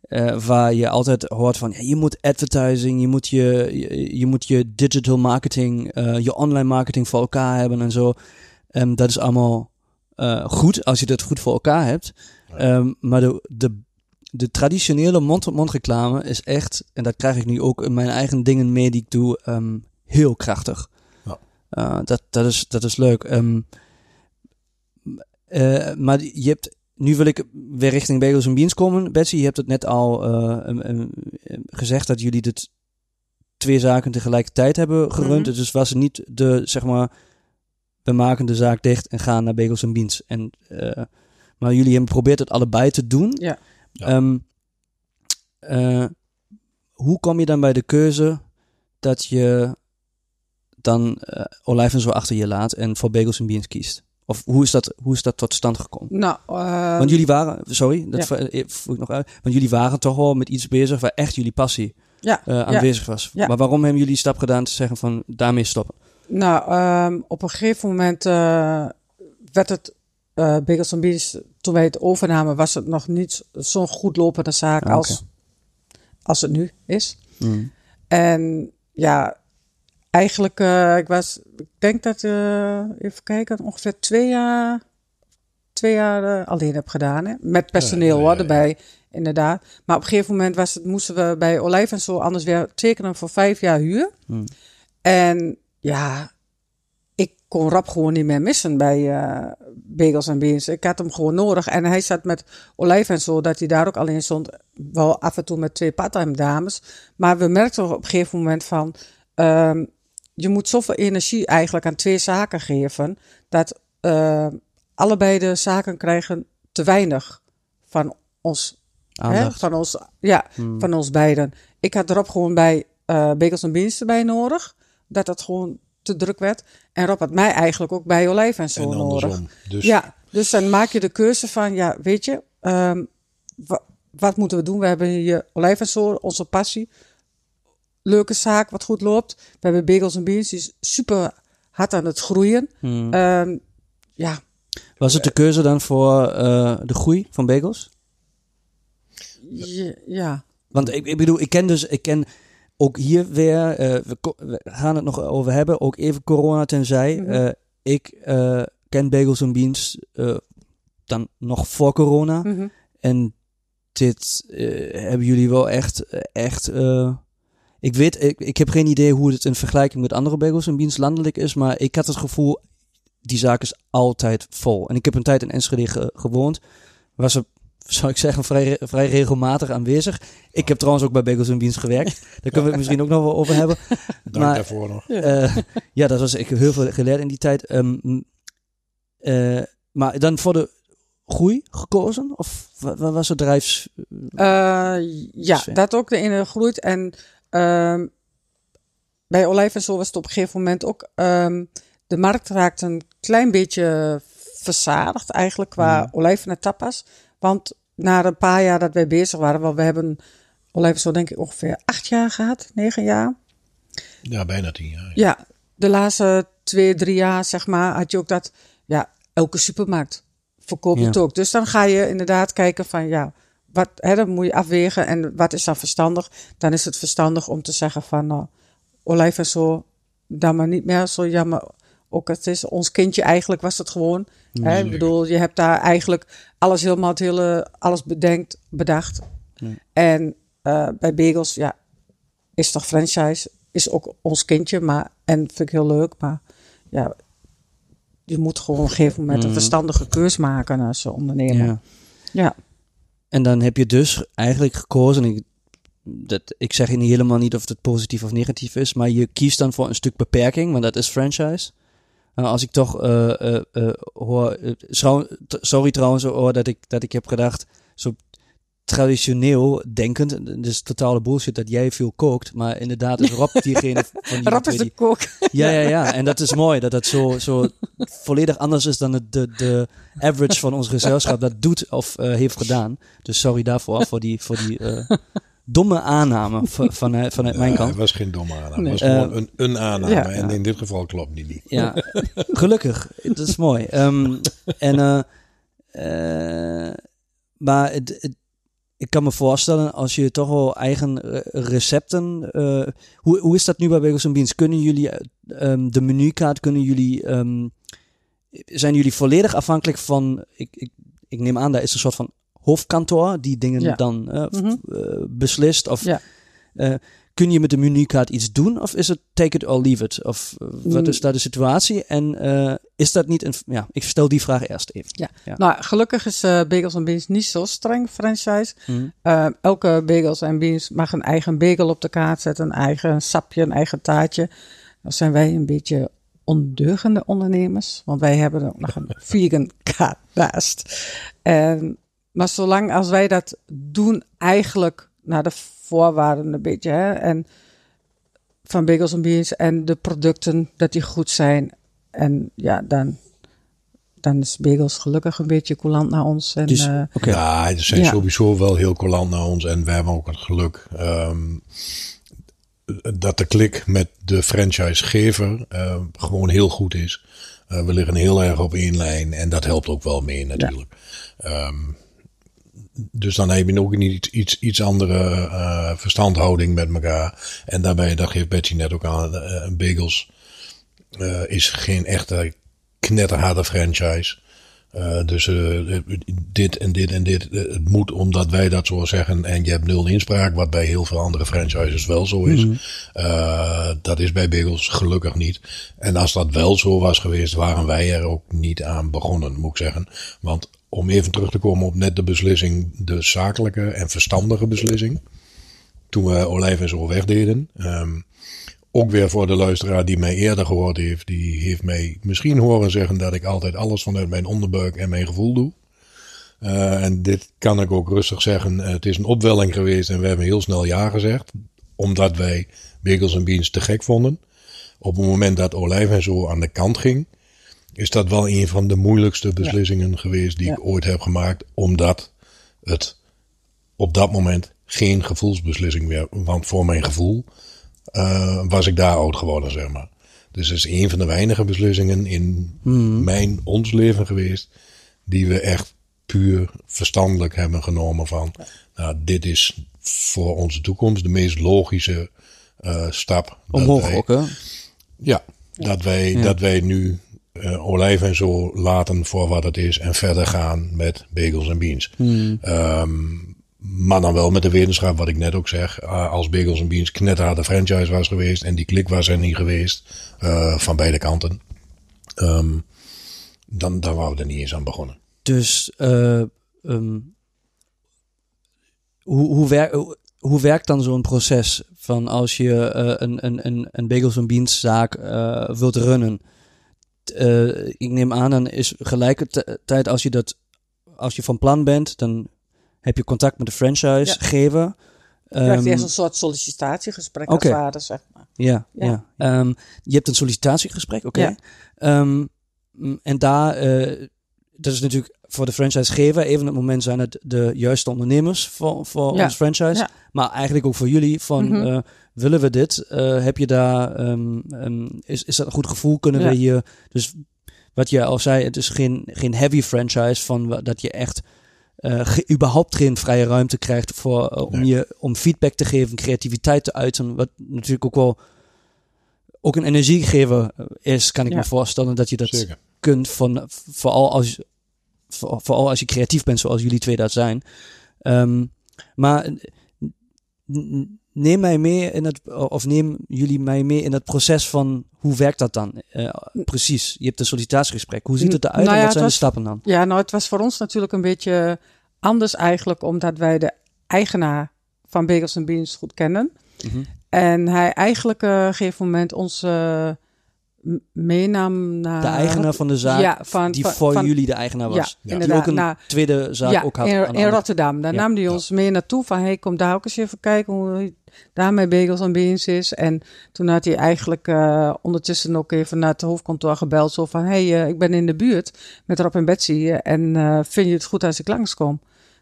eh, waar je altijd hoort van ja, je moet advertising, je moet je, je, je moet je digital marketing, eh, je online marketing voor elkaar hebben en zo. Ehm, dat is allemaal goed als je dat goed voor elkaar hebt. Ehm, maar de, de, de traditionele mond-tot-mond reclame is echt, en dat krijg ik nu ook in mijn eigen dingen mee die ik doe, ehm, heel krachtig. Ja. Eh, dat, dat, is, dat is leuk. Ehm, eh, maar je hebt, nu wil ik weer richting Bagels en Beans komen. Betsy, je hebt het net al eh, em, gezegd dat jullie dit twee zaken tegelijkertijd hebben gerund. Dus was het niet de, zeg maar, we maken de zaak dicht en gaan naar Bagels en Beans. En, eh, maar jullie hebben geprobeerd het allebei te doen. Ja. Ja. Ehm, eh, hoe kom je dan bij de keuze dat je dan eh olijf en zo achter je laat en voor Bagels en Beans kiest? Of hoe is dat, hoe is dat tot stand gekomen? Nou, eh, Want jullie waren, sorry, dat ja. eh, voer ik nog uit. Want jullie waren toch wel met iets bezig waar echt jullie passie ja, eh, ja. aanwezig was. Ja. Maar waarom hebben jullie die stap gedaan te zeggen van daarmee stoppen? Nou, ehm, op een gegeven moment eh, werd het eh Bagels and Beans, toen wij het overnamen, was het nog niet zo'n goed lopende zaak Ah, als, als het nu is. En ja, eigenlijk, eh, ik was, ik denk dat, eh, even kijken, ongeveer twee jaar, twee jaar eh, alleen heb gedaan. Hè? Met personeel hoor, erbij, inderdaad. Maar op een gegeven moment was het, moesten we bij Olijf en zo anders weer tekenen voor vijf jaar huur. Hmm. En ja, kon Rap gewoon niet meer missen bij Bagels en Beans. Ik had hem gewoon nodig. En hij zat met Olijf en zo, dat hij daar ook alleen stond. Wel af en toe met twee part-time dames. Maar we merkten op een gegeven moment van... ehm, je moet zoveel energie eigenlijk aan twee zaken geven... dat eh, allebei de zaken krijgen te weinig van ons Hè, van ons, ja, Hmm. van ons beiden. Ik had erop gewoon bij Bagels en Beans erbij nodig. Dat het gewoon te druk werd. En Rob had mij eigenlijk ook bij Olijf en zo en nodig. Dus Ja, dus dan maak je de keuze van, ja, weet je, wa- wat moeten we doen? We hebben hier Olijf en zo, onze passie. Leuke zaak, wat goed loopt. We hebben Bagels en Beans, die is super hard aan het groeien. Hmm. Ehm, ja, Was het de keuze dan voor eh, de groei van Bagels? ja. Want ik, ik bedoel, ik ken dus, ik ken ook hier weer, eh, we, we gaan het nog over hebben, ook even corona tenzij. Mhm. Eh, ik eh, ken Bagels en Beans dan nog voor corona. Mhm. En dit hebben jullie wel echt, echt. ik weet, ik, ik heb geen idee hoe het in vergelijking met andere bagels en beans landelijk is, maar ik had het gevoel, die zaak is altijd vol. En ik heb een tijd in Enschede ge- gewoond, was er, zou ik zeggen, vrij, vrij regelmatig aanwezig. Ik heb trouwens ook bij Bagels en Beans gewerkt. Daar kunnen we het misschien ook nog wel over hebben. [laughs] dank maar- daarvoor nog. Eh, ja, dat was ik heel veel geleerd in die tijd. Ehm, eh, maar dan voor de groei gekozen? Of wat, wat was het drijfs... Eh, ja, dat ook de ene groeit. En ehm, bij Olijf en zo was het op een gegeven moment ook... ehm, de markt raakte een klein beetje verzadigd eigenlijk qua Ja. olijven en tapas. Want na een paar jaar dat wij bezig waren... Want we hebben Olijven zo denk ik ongeveer acht jaar gehad, negen jaar. Ja, bijna tien jaar. Ja, de laatste twee, drie jaar, zeg maar, had je ook dat, ja, elke supermarkt verkoopt Ja. het ook. Dus dan ga je inderdaad kijken van, ja, wat, hè, dan moet je afwegen en wat is dan verstandig? Dan is het verstandig om te zeggen van, nou, olijf en zo, dan maar niet meer zo jammer. Ook het is ons kindje eigenlijk was het gewoon. Hè? Ik bedoel, je hebt daar eigenlijk alles helemaal het hele, alles bedenkt, bedacht. Ja. En eh, bij Bagels, ja, is toch franchise, is ook ons kindje, maar en vind ik heel leuk, maar ja, je moet gewoon op een gegeven moment een Mhm. verstandige keus maken als ondernemer. Ja. Ja. En dan heb je dus eigenlijk gekozen, en ik, dat, ik zeg niet helemaal niet of het positief of negatief is, maar je kiest dan voor een stuk beperking, want dat is franchise. Nou, als ik toch eh, eh, eh, hoor, sorry trouwens hoor dat ik, dat ik heb gedacht, zo traditioneel denkend, dus totale bullshit dat jij veel kookt, maar inderdaad is Rob diegene [laughs] van die Rap is de kok. ja, ja, ja. [laughs] En dat is mooi dat dat zo, zo volledig anders is dan het, de, de average van ons gezelschap dat doet of heeft gedaan. Dus sorry daarvoor, voor die, voor die domme aanname [laughs] vanuit, vanuit mijn Ja, kant. het was geen domme aanname. Nee. Het was gewoon Eh, een, een aanname. ja, en ja. in dit geval klopt die niet. Ja, [laughs] gelukkig. Dat is mooi. Ehm, en, eh, eh, maar het, het- ik kan me voorstellen, als je toch wel eigen recepten... eh, hoe, hoe is dat nu bij Bagels Beans? Kunnen jullie eh, ehm, de menukaart, kunnen jullie... ehm, zijn jullie volledig afhankelijk van... Ik, ik, ik neem aan, daar is een soort van hoofdkantoor die dingen Ja. dan eh, Mhm. eh, beslist. Of Ja. eh, kun je met de menukaart iets doen? Of is het take it or leave it? Of wat Mm. is daar de situatie? En is dat niet een... Ja, ik stel die vraag eerst even. Ja. Ja. Nou, gelukkig is Bagels en Beans niet zo streng franchise. Mhm. Elke Bagels en Beans mag een eigen bagel op de kaart zetten, een eigen sapje, een eigen taartje. Dan zijn wij een beetje ondeugende ondernemers, want wij hebben ook nog een [laughs] vegan kaart naast. En, maar zolang als wij dat doen, eigenlijk naar de voorwaarden een beetje, hè, en van Bagels en Beans en de producten, dat die goed zijn. En ja, dan, dan is Bagels gelukkig een beetje coulant naar ons. En, Dus- eh. Ja, ze zijn Ja. sowieso wel heel coulant naar ons. En we hebben ook het geluk ehm, dat de klik met de franchisegever eh, gewoon heel goed is. Eh, we liggen heel erg op één lijn en dat helpt ook wel mee natuurlijk. Ehm, dus dan heb je ook niet iets, iets, iets andere eh, verstandhouding met elkaar. En daarbij, dat geeft Betsy net ook aan, bagels eh, is geen echte knetterharde franchise. Dus dit en dit en dit. het moet omdat wij dat zo zeggen. En je hebt nul inspraak. Wat bij heel veel andere franchises wel zo is. Eh, dat is bij Bagels gelukkig niet. En als dat wel zo was geweest. Waren wij er ook niet aan begonnen. Moet ik zeggen. Want om even terug te komen op net de beslissing. De zakelijke en verstandige beslissing. Toen we Olijf en zo wegdeden. Ehm, ook weer voor de luisteraar die mij eerder gehoord heeft, die heeft mij misschien horen zeggen dat ik altijd alles vanuit mijn onderbuik en mijn gevoel doe. Eh, en dit kan ik ook rustig zeggen. Het is een opwelling geweest en we hebben heel snel ja gezegd. Omdat wij Bagels en Beans te gek vonden. Op het moment dat Olijf en zo aan de kant ging, is dat wel een van de moeilijkste beslissingen geweest die Ja. ik ooit heb gemaakt. Omdat het op dat moment geen gevoelsbeslissing werd. Want voor mijn gevoel eh, was ik daar oud geworden, zeg maar. Dus het is een van de weinige beslissingen in mijn, ons leven geweest. Die we echt puur verstandelijk hebben genomen van. Nou, dit is voor onze toekomst de meest logische eh, stap. Omhoog ook, hè? ja, dat wij, Ja. dat wij nu eh olijf en zo laten voor wat het is en verder gaan met bagels en beans. Hmm. Ehm, maar dan wel met de wetenschap, wat ik net ook zeg. eh, als bagels en beans knetterharde franchise was geweest en die klik was er niet geweest eh, van beide kanten. ehm, dan, dan waren we er niet eens aan begonnen. Dus eh, ehm, hoe, hoe, wer- hoe, hoe werkt dan zo'n proces van als je een, een, een, een bagels en beans zaak wilt runnen? Eh, ik neem aan, dan is gelijkertijd als je dat als je van plan bent, dan heb je contact met de franchisegever. Je krijgt Ehm, eerst een soort sollicitatiegesprek als ware, zeg maar. Ja, ja. Ja. Ehm, je hebt een sollicitatiegesprek, oké. Ja. Ehm, en daar, eh, dat is natuurlijk voor de franchisegever even het moment zijn het de juiste ondernemers voor, voor Ja. ons franchise. Ja. Maar eigenlijk ook voor jullie van Mhm. eh, willen we dit? Eh, heb je daar, ehm, ehm, is, is dat een goed gevoel? Kunnen Ja. we hier, dus wat je al zei, het is geen, geen heavy franchise van dat je echt eh, ge- überhaupt geen vrije ruimte krijgt voor, om, Nee. je, om feedback te geven, creativiteit te uiten. Wat natuurlijk ook wel ook een energiegever is, kan ik Ja. me voorstellen dat je dat Zeker. kunt van vooral als vooral als je creatief bent zoals jullie twee dat zijn. Ehm, maar neem mij mee in het of neem jullie mij mee in het proces van hoe werkt dat dan Eh, precies? Je hebt een sollicitatiegesprek. Hoe ziet het eruit Nou en wat zijn de stappen dan? Ja, nou, het was voor ons natuurlijk een beetje anders eigenlijk, omdat wij de eigenaar van Bagels Beans goed kennen. Mhm. En hij eigenlijk eh, op een gegeven moment ons eh, meenam naar... De eigenaar van de zaak Ja, van- die van- voor van- jullie de eigenaar was. Ja, Die ook een Nou, tweede zaak ja, ook had. in, Rotterdam. Daar Ja. nam hij ons mee naartoe van, hey, kom daar ook eens even kijken hoe daar met Bagels en Beans is. En toen had hij eigenlijk eh, ondertussen ook even naar het hoofdkantoor gebeld. Zo van, hey, eh, ik ben in de buurt met Rob en Betsy eh, en eh, vind je het goed als ik langskom?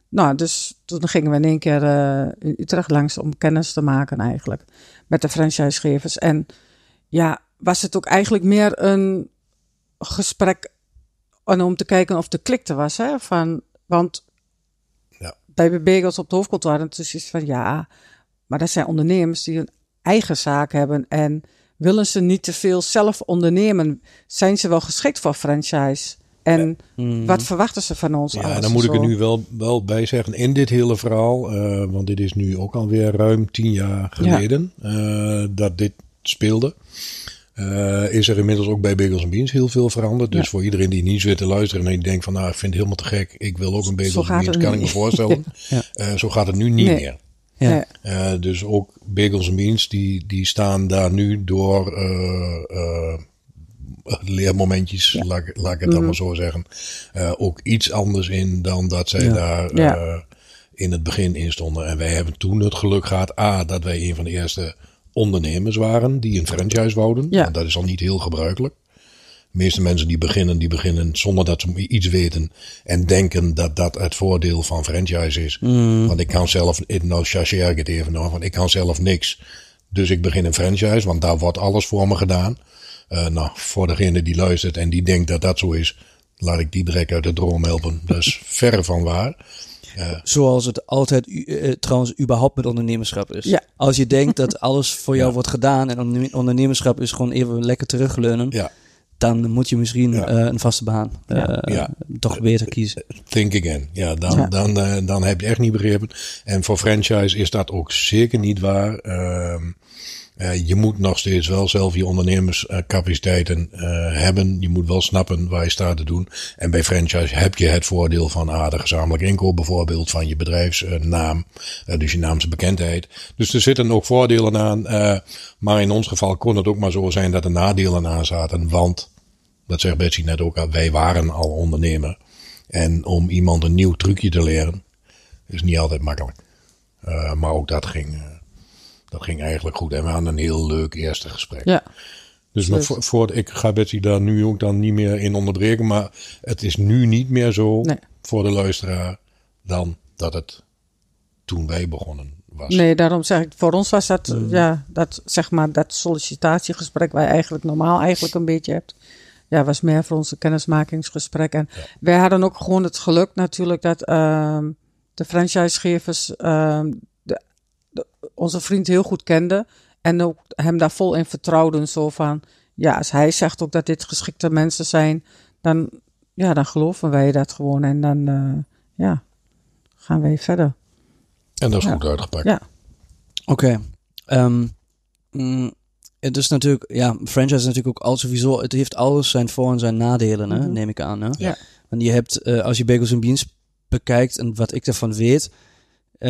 Nou, dus toen gingen we in één keer eh, in Utrecht langs om kennis te maken eigenlijk met de franchisegevers. En ja, was het ook eigenlijk meer een gesprek om te kijken of de klikte was. Hè? Van, want Ja. bij de Bagels op het hoofdkantoor hadden we dus iets van ja, maar dat zijn ondernemers die een eigen zaak hebben en willen ze niet te veel zelf ondernemen, zijn ze wel geschikt voor franchise? En Mhm. wat verwachten ze van ons? Ja, dan moet ik er nu wel, wel bij zeggen, in dit hele verhaal, eh, want dit is nu ook alweer ruim tien jaar geleden eh, dat dit speelde. Eh, is er inmiddels ook bij Bagels Beans heel veel veranderd. Dus Ja. voor iedereen die niet zit te luisteren en die denkt van nou, ik vind het helemaal te gek. Ik wil ook een Bagels Beans, kan ik me voorstellen. [laughs] Ja. Eh, zo gaat het nu niet Nee. meer. Ja. Eh, dus ook Bagels Beans, die, die staan daar nu door leermomentjes, laat, ik- laat ik het dan Mhm. maar zo zeggen, ook iets anders in dan dat zij Ja. daar Ja. in het begin in stonden. En wij hebben toen het geluk gehad, A, dat wij een van de eerste ondernemers waren die een franchise wouden. Ja. Want dat is al niet heel gebruikelijk. De meeste mensen die beginnen, die beginnen zonder dat ze iets weten en denken dat dat het voordeel van franchise is. Mhm. Want ik kan zelf, nou chargeer ik het even nog, want ik kan zelf niks. Dus ik begin een franchise, want daar wordt alles voor me gedaan. Eh, nou, voor degene die luistert en die denkt dat dat zo is, laat ik die direct uit de droom helpen. Dat is [laughs] verre van waar. Zoals het altijd u- eh, trouwens überhaupt met ondernemerschap is. Ja. Als je denkt dat [laughs] alles voor jou Ja. wordt gedaan en onderne- ondernemerschap is gewoon even lekker terugleunen, Ja, dan moet je misschien Ja. eh, een vaste baan eh, Ja. toch beter kiezen. think again. Ja, dan, Ja. Dan, eh, dan heb je echt niet begrepen. En voor franchise is dat ook zeker niet waar. Eh, je moet nog steeds wel zelf je ondernemerscapaciteiten eh, hebben. Je moet wel snappen waar je staat te doen. En bij franchise heb je het voordeel van ah, de gezamenlijk inkoop bijvoorbeeld van je bedrijfsnaam. eh, dus je naamsbekendheid. Dus er zitten ook voordelen aan. maar in ons geval kon het ook maar zo zijn dat er nadelen aan zaten. Want, dat zegt Betsy net ook al, wij waren al ondernemer. En om iemand een nieuw trucje te leren, is niet altijd makkelijk. Maar ook dat ging, dat ging eigenlijk goed. En we hadden een heel leuk eerste gesprek. Ja, Dus maar is voor, voor, ik ga Betsy daar nu ook dan niet meer in onderbreken. Maar het is nu niet meer zo Nee. voor de luisteraar dan dat het toen wij begonnen was. nee, daarom zeg ik, voor ons was dat, Mm. ja, dat, zeg maar, dat sollicitatiegesprek waar je eigenlijk normaal eigenlijk een beetje hebt. Ja, was meer voor ons een kennismakingsgesprek. En wij hadden ook gewoon het geluk natuurlijk dat ehm, de franchisegevers ehm, onze vriend heel goed kenden. En ook hem daar vol in vertrouwden. Zo van, ja, als hij zegt ook dat dit geschikte mensen zijn, dan, ja, dan geloven wij dat gewoon. En dan, eh, ja, gaan wij verder. En dat is Ja. goed uitgepakt. Ja. Oké. Ehm, mm, het is natuurlijk, ja, franchise is natuurlijk ook al sowieso, het heeft alles zijn voor- en zijn nadelen, hè, Mhm. neem ik aan. Hè? Ja. Want je hebt, eh, als je Bagels Beans bekijkt en wat ik ervan weet,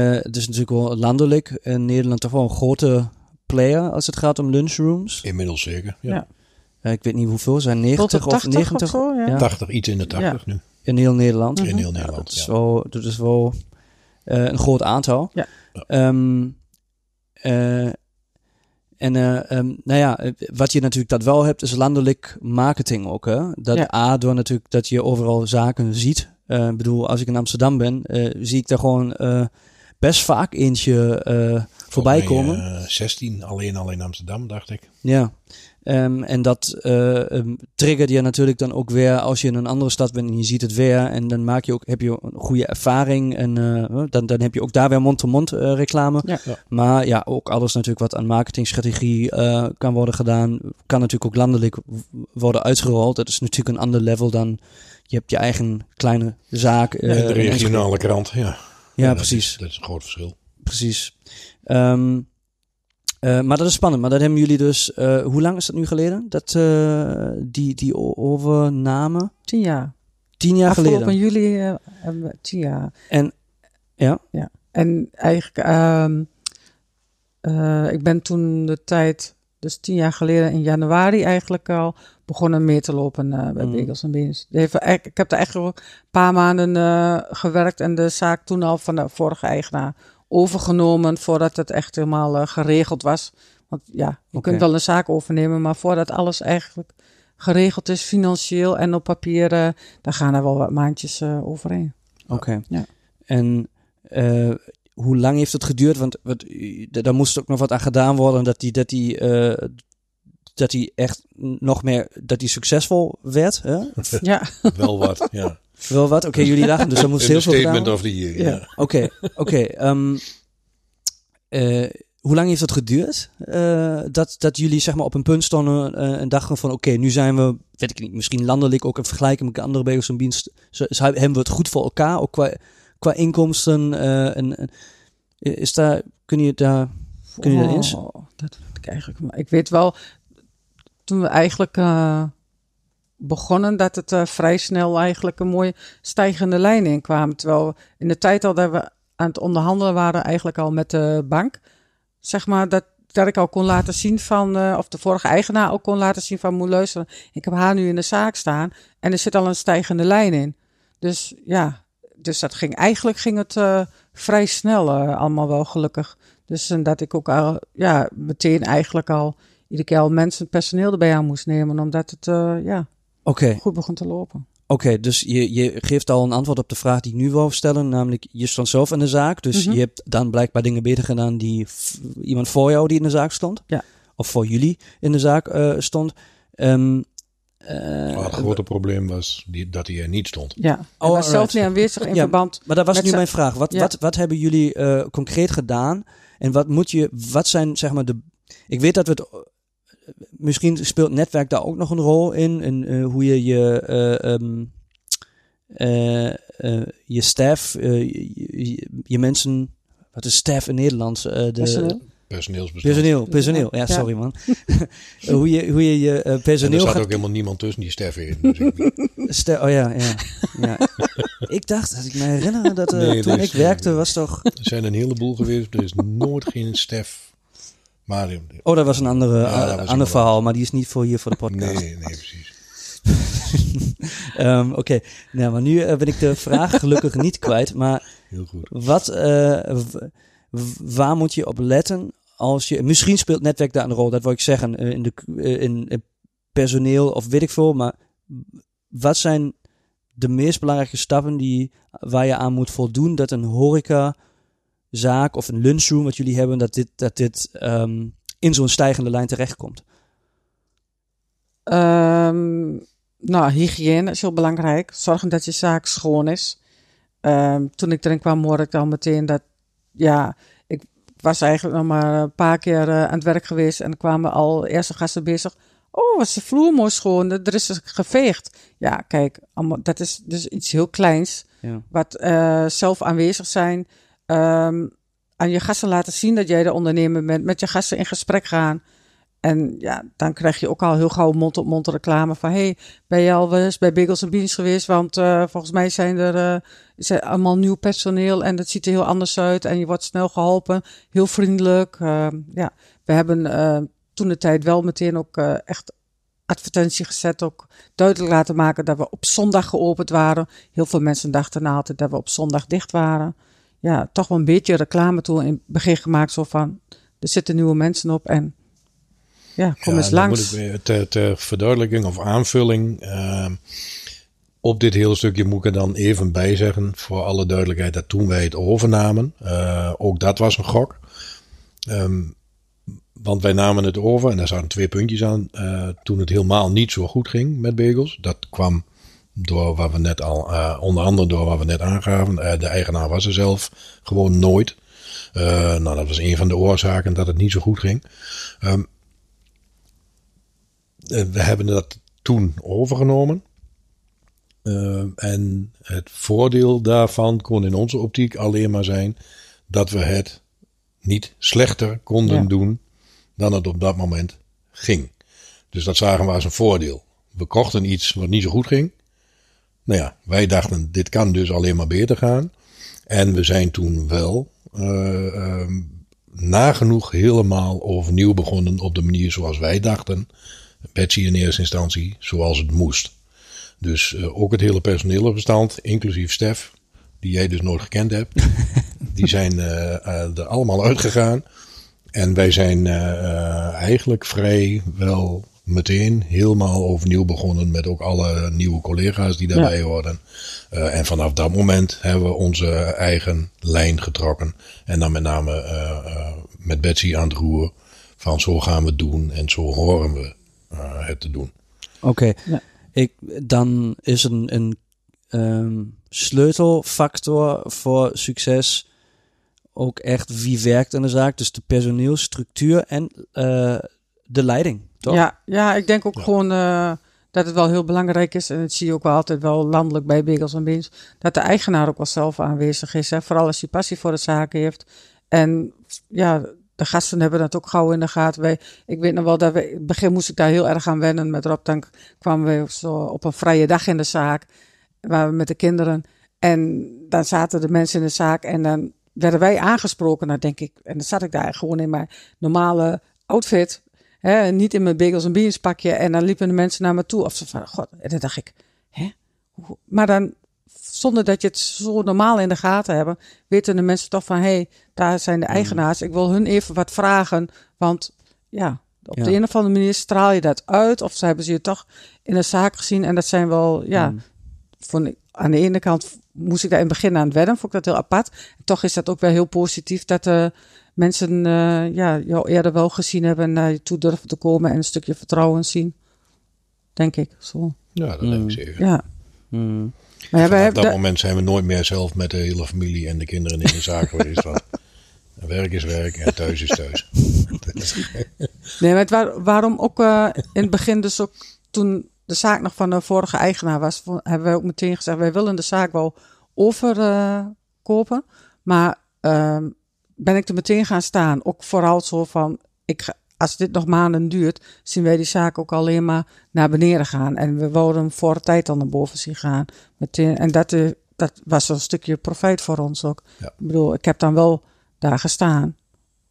het is natuurlijk wel landelijk in Nederland toch wel een grote player als het gaat om lunchrooms. Inmiddels zeker. Ja. Ja. Eh, ik weet niet hoeveel, zijn Tot 90 de of 80 90 of zo, ja. Ja. 80, iets in de 80 nu. in heel Nederland. Mhm. In heel Ja, Nederland. dat is ja. wel, dat is wel eh, een groot aantal. Ja. Ja. Ehm, eh, En eh, ehm, nou ja, eh, wat je natuurlijk dat wel hebt, is landelijk marketing ook. Hè? Dat Ja. A, door natuurlijk dat je overal zaken ziet. Eh, Ik bedoel, als ik in Amsterdam ben, eh, zie ik daar gewoon eh, best vaak eentje eh, voorbij mij, komen. eh, 16 alleen al in Amsterdam, dacht ik. Ja. Ehm, en dat eh, ehm, triggert je natuurlijk dan ook weer als je in een andere stad bent en je ziet het weer. En dan maak je ook, heb je een goede ervaring. En eh, dan, dan heb je ook daar weer mond-to-mond eh, reclame. Ja. Ja. Maar ja, ook alles natuurlijk wat aan marketingstrategie eh, kan worden gedaan. Kan natuurlijk ook landelijk worden uitgerold. Dat is natuurlijk een ander level dan je hebt je eigen kleine zaak. eh, de regionale krant, ja. Ja, dat precies. is- dat is een groot verschil. Precies. Ehm, eh, maar dat is spannend. Maar dat hebben jullie dus. eh, hoe lang is dat nu geleden? Dat eh, die, die overname? Tien jaar. Tien jaar Afgelopen geleden. juli eh, hebben we tien jaar. En ja, Ja. En eigenlijk, ehm, eh, ik ben toen de tijd, dus tien jaar geleden in januari eigenlijk al begonnen mee te lopen eh, bij Mm. Bagels en Beans. Heeft Ik heb daar echt een paar maanden eh, gewerkt en de zaak toen al van de vorige eigenaar overgenomen voordat het echt helemaal eh, geregeld was. Want ja, je kunt wel een zaak overnemen, maar voordat alles eigenlijk geregeld is, financieel en op papier, dan gaan er wel wat maandjes overheen. oké. Ja. En hoe lang heeft het geduurd? Want wat, daar moest ook nog wat aan gedaan worden. Dat die, dat die, dat die echt nog meer, dat die succesvol werd. Hè? [laughs] Ja. Wel wat, ja. Wel wat? Oké, jullie lachen, dus er moest heel veel worden. of the year, Ja. ja. Oké, oké. ehm, eh, hoe lang heeft dat geduurd? Eh, dat, dat jullie zeg maar op een punt stonden eh, en dachten van oké, nu zijn we, weet ik niet, misschien landelijk ook in vergelijking met andere bagels en zo- zo hebben we het goed voor elkaar, ook qua, qua inkomsten. eh, en, en- is daar, kun je daar, kun je daar eens? Oh, dat weet ik eigenlijk. Maar ik weet wel, toen we eigenlijk eh, begonnen, dat het eh, vrij snel eigenlijk een mooie stijgende lijn in kwam. Terwijl in de tijd al dat we aan het onderhandelen waren, eigenlijk al met de bank, zeg maar, dat, dat ik al kon laten zien van, eh, of de vorige eigenaar ook kon laten zien van, moet luisteren, ik heb haar nu in de zaak staan en er zit al een stijgende lijn in. Dus ja, dus dat ging, eigenlijk ging het vrij snel allemaal wel gelukkig. Dus en dat ik ook al, ja, meteen eigenlijk al iedere keer al mensen, personeel erbij aan moest nemen, omdat het eh, ja, Oké, goed begon te lopen. oké. dus je, je geeft al een antwoord op de vraag die ik nu wou stellen, namelijk je stond zelf in de zaak, dus Mhm. je hebt dan blijkbaar dingen beter gedaan die iemand voor jou die in de zaak stond, Ja. of voor jullie in de zaak eh, stond. Ehm, eh, Maar het grote probleem was die, dat hij er niet stond. Ja, ik Oh, was zelf niet aanwezig in Ja, verband. Maar dat was nu mijn vraag. Wat, Ja. wat, wat hebben jullie eh, concreet gedaan? En wat moet je, wat zijn zeg maar de. Ik weet dat we het. Misschien speelt netwerk daar ook nog een rol in. En eh, hoe je je. eh, ehm, eh, eh, je staff, eh, je, je- je mensen. Wat is staff in Nederlands? Eh, de, Personeel. Personeel, personeel. Ja, Ja. sorry man. [laughs] hoe, je, hoe je je eh, En er personeel zat gaat ook helemaal niemand tussen die Stef in. Dus [laughs] oh ja, ja. ja. [laughs] ik dacht, dat ik me herinner dat Nee, toen dus, ik werkte was toch... er zijn een heleboel geweest. Er is nooit geen Stef. Eh, Oh, dat was een andere, Ja, was ander verhaal, maar die is niet voor hier voor de podcast. nee, nee, precies. [laughs] Ehm, Oké, nou, maar nu eh, ben ik de vraag gelukkig niet kwijt. Maar Heel goed. wat, eh, waar moet je op letten als je... Misschien speelt netwerk daar een rol, dat wil ik zeggen. eh, in, de, in, in personeel of weet ik veel. Maar wat zijn de meest belangrijke stappen die, waar je aan moet voldoen... dat een horecazaak of een lunchroom wat jullie hebben... dat dit, dat dit ehm, in zo'n stijgende lijn terechtkomt? Ehm, nou, hygiëne is heel belangrijk. Zorgen dat je zaak schoon is. Ehm, toen ik erin kwam, hoorde ik al meteen dat, ja, ik was eigenlijk nog maar een paar keer eh, aan het werk geweest en kwamen al eerste gasten bezig. Oh, was de vloer mooi schoon, er is geveegd. Ja, kijk, allemaal, dat is dus iets heel kleins. Ja. Wat eh, zelf aanwezig zijn. Ehm, aan je gasten laten zien dat jij de ondernemer bent. Met je gasten in gesprek gaan. En ja, dan krijg je ook al heel gauw mond-op-mond reclame van... hey, ben je al eens bij Bagels en Beans geweest? Want eh, volgens mij zijn er eh, zijn allemaal nieuw personeel... en het ziet er heel anders uit en je wordt snel geholpen. Heel vriendelijk. Ehm, ja, we hebben eh, toen de tijd wel meteen ook echt advertentie gezet. Ook duidelijk laten maken dat we op zondag geopend waren. Heel veel mensen dachten nou altijd dat we op zondag dicht waren. Ja, toch wel een beetje reclame toen in het begin gemaakt. Zo van, er zitten nieuwe mensen op en Ja, kom Ja, eens langs. Moet ik weer ter, ter verduidelijking of aanvulling. ehm, op dit hele stukje moet ik er dan even bij zeggen, voor alle duidelijkheid, dat toen wij het overnamen, eh, ook dat was een gok. Ehm, want wij namen het over en daar zaten twee puntjes aan. eh, toen het helemaal niet zo goed ging met bagels. Dat kwam door wat we net al, eh, onder andere door wat we net aangaven. Eh, de eigenaar was er zelf gewoon nooit. Eh, nou, dat was een van de oorzaken dat het niet zo goed ging. Ehm, eh, we hebben dat toen overgenomen. En het voordeel daarvan kon in onze optiek alleen maar zijn dat we het niet slechter konden Ja. doen dan het op dat moment ging. Dus dat zagen we als een voordeel. We kochten iets wat niet zo goed ging. Nou ja, wij dachten, dit kan dus alleen maar beter gaan. En we zijn toen wel eh, ehm, nagenoeg helemaal overnieuw begonnen op de manier zoals wij dachten. Betsy in eerste instantie, zoals het moest. Dus eh, ook het hele personele bestand, inclusief Stef, die jij dus nooit gekend hebt, [laughs] die zijn eh, er allemaal uitgegaan. En wij zijn eigenlijk vrij wel meteen helemaal overnieuw begonnen met ook alle nieuwe collega's die daarbij hoorden. Eh, en vanaf dat moment hebben we onze eigen lijn getrokken. En dan met name eh, eh, met Betsy aan het roer van zo gaan we het doen en zo horen we eh, het te doen. Oké, Ja. ik dan is een, een ehm, sleutelfactor voor succes ook echt wie werkt in de zaak. Dus de personeelstructuur en eh, de leiding, toch? Ja, ja, ik denk ook Ja. gewoon eh, dat het wel heel belangrijk is. En dat zie je ook wel altijd wel landelijk bij Bagels en Beans. Dat de eigenaar ook wel zelf aanwezig is. Hè? Vooral als hij passie voor de zaak heeft. En ja, de gasten hebben dat ook gauw in de gaten. Wij, ik weet nog wel dat we, in het begin moest ik daar heel erg aan wennen. Met Rob, dan kwamen we zo op een vrije dag in de zaak. Waar we met de kinderen. En dan zaten de mensen in de zaak en dan werden wij aangesproken. Dan denk ik, en dan zat ik daar gewoon in mijn normale outfit. Hè, niet in mijn bagels en beans pakje. En dan liepen de mensen naar me toe. Of ze van, god, en dan dacht ik, hè? Maar dan, zonder dat je het zo normaal in de gaten hebben, weten de mensen toch van, hé, hey, daar zijn de eigenaars. Ik wil hun even wat vragen. Want ja, op Ja. de een of andere manier straal je dat uit. Of ze hebben ze je toch in de zaak gezien. En dat zijn wel, ja, Mm. vond ik, aan de ene kant moest ik daar in het begin aan het wedden. Vond ik dat heel apart. En toch is dat ook wel heel positief dat de mensen eh, ja, jou eerder wel gezien hebben en naar je toe durven te komen en een stukje vertrouwen zien. Denk ik. Zo. Ja, dat Mm. denk ik zeker. Ja. Hmm. Maar ja, wij hebben dat moment zijn we nooit meer zelf met de hele familie en de kinderen in de zaak geweest. Want [laughs] werk is werk en thuis is thuis. [laughs] Nee, maar waarom ook eh, in het begin dus ook toen de zaak nog van de vorige eigenaar was, hebben wij ook meteen gezegd, wij willen de zaak wel overkopen. maar ehm, ben ik er meteen gaan staan. Ook vooral zo van, ik ga, als dit nog maanden duurt, zien wij die zaak ook alleen maar naar beneden gaan. En we hem voor de tijd dan naar boven zien gaan. Meteen, en dat, eh, dat was een stukje profijt voor ons ook. Ja. Ik bedoel, ik heb dan wel daar gestaan.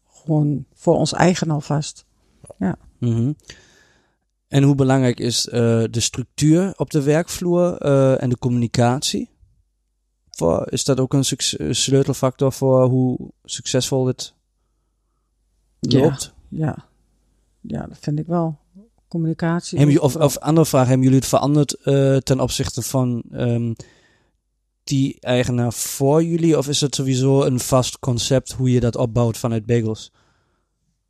Gewoon voor ons eigen alvast. Mhm. En hoe belangrijk is eh, de structuur op de werkvloer eh, en de communicatie? Voor, is dat ook een sleutelfactor voor hoe succesvol het loopt? Ja, ja dat vind ik wel. Communicatie. Hebben of, of andere vraag, hebben jullie het veranderd eh, ten opzichte van ehm, die eigenaar voor jullie? Of is het sowieso een vast concept hoe je dat opbouwt vanuit bagels?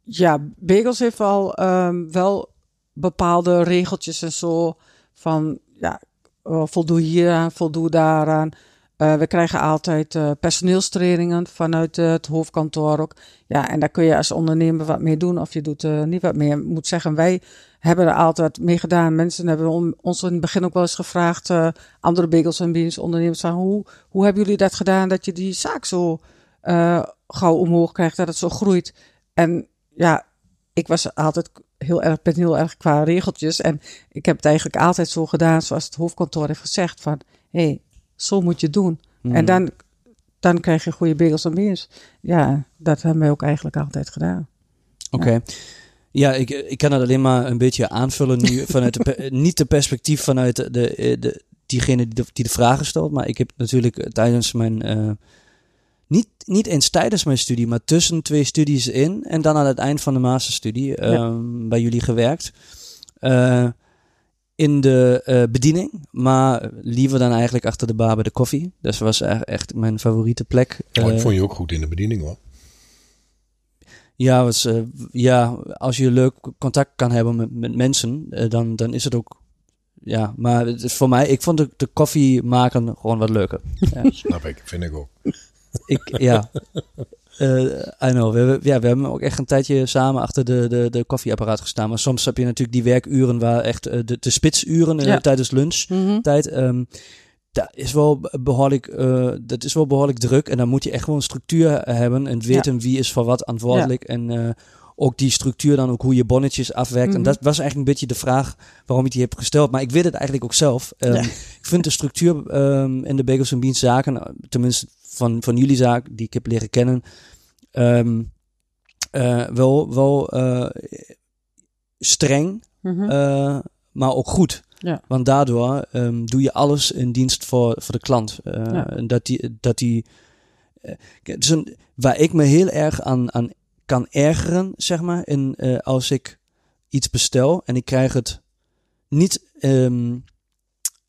Ja, Bagels heeft al ehm, wel bepaalde regeltjes en zo. Van ja, eh, voldoe hier aan, voldoe daaraan. Eh, we krijgen altijd eh, personeelstrainingen vanuit eh, het hoofdkantoor ook. Ja, en daar kun je als ondernemer wat mee doen of je doet niet wat meer. Ik moet zeggen, wij hebben er altijd mee gedaan. Mensen hebben on- ons in het begin ook wel eens gevraagd, andere bagels en beans ondernemers, van hoe, hoe hebben jullie dat gedaan dat je die zaak zo gauw omhoog krijgt, dat het zo groeit? En ja, ik was altijd heel erg, ben heel erg qua regeltjes. En ik heb het eigenlijk altijd zo gedaan zoals het hoofdkantoor heeft gezegd. Van, hé, hey, zo moet je doen. En dan, dan krijg je goede bagels en. Ja, dat hebben wij ook eigenlijk altijd gedaan. Oké. Ja, ik, ik kan het alleen maar een beetje aanvullen nu [laughs] vanuit de, niet de perspectief vanuit de, de, de- diegene die de, die de vragen stelt, maar ik heb natuurlijk tijdens mijn eh, niet, niet eens tijdens mijn studie, maar tussen twee studies in. En dan aan het eind van de masterstudie ehm, bij jullie gewerkt. Eh, in de eh, bediening, maar liever dan eigenlijk achter de bar bij de koffie. Dat was e- echt mijn favoriete plek. Oh, ik Eh, vond je ook goed in de bediening hoor. ja, was, eh, ja, als je leuk contact kan hebben met, met mensen, dan, dan is het ook. Ja, maar het is voor mij, ik vond de, de koffie maken gewoon wat leuker. [laughs] Ja, Snap ik, vind ik ook. ik, ja. Eh, I know. We, hebben- ja, we hebben ook echt een tijdje samen achter de, de, de koffieapparaat gestaan. Maar soms heb je natuurlijk die werkuren waar echt eh, de, de spitsuren eh, Ja. tijdens lunch. Mhm. tijd. ehm dat is wel behoorlijk, eh, dat is wel behoorlijk druk. En dan moet je echt gewoon structuur hebben en weten wie is voor wat verantwoordelijk. En eh, ook die structuur dan ook hoe je bonnetjes afwerkt. En Mhm. dat was eigenlijk een beetje de vraag waarom ik die heb gesteld. Maar ik weet het eigenlijk ook zelf. Ehm, Ja. Ik vind de structuur ehm, in de Bagels and Beans zaken, tenminste van, van jullie zaak die ik heb leren kennen, ehm, eh, wel, wel eh, streng, Mhm. eh, maar ook goed. Ja. Want daardoor ehm, doe je alles in dienst voor, voor de klant. Ja. en Dat die. Dat die een, waar ik me heel erg aan, aan kan ergeren, zeg maar, in, als ik iets bestel en ik krijg het niet, ehm,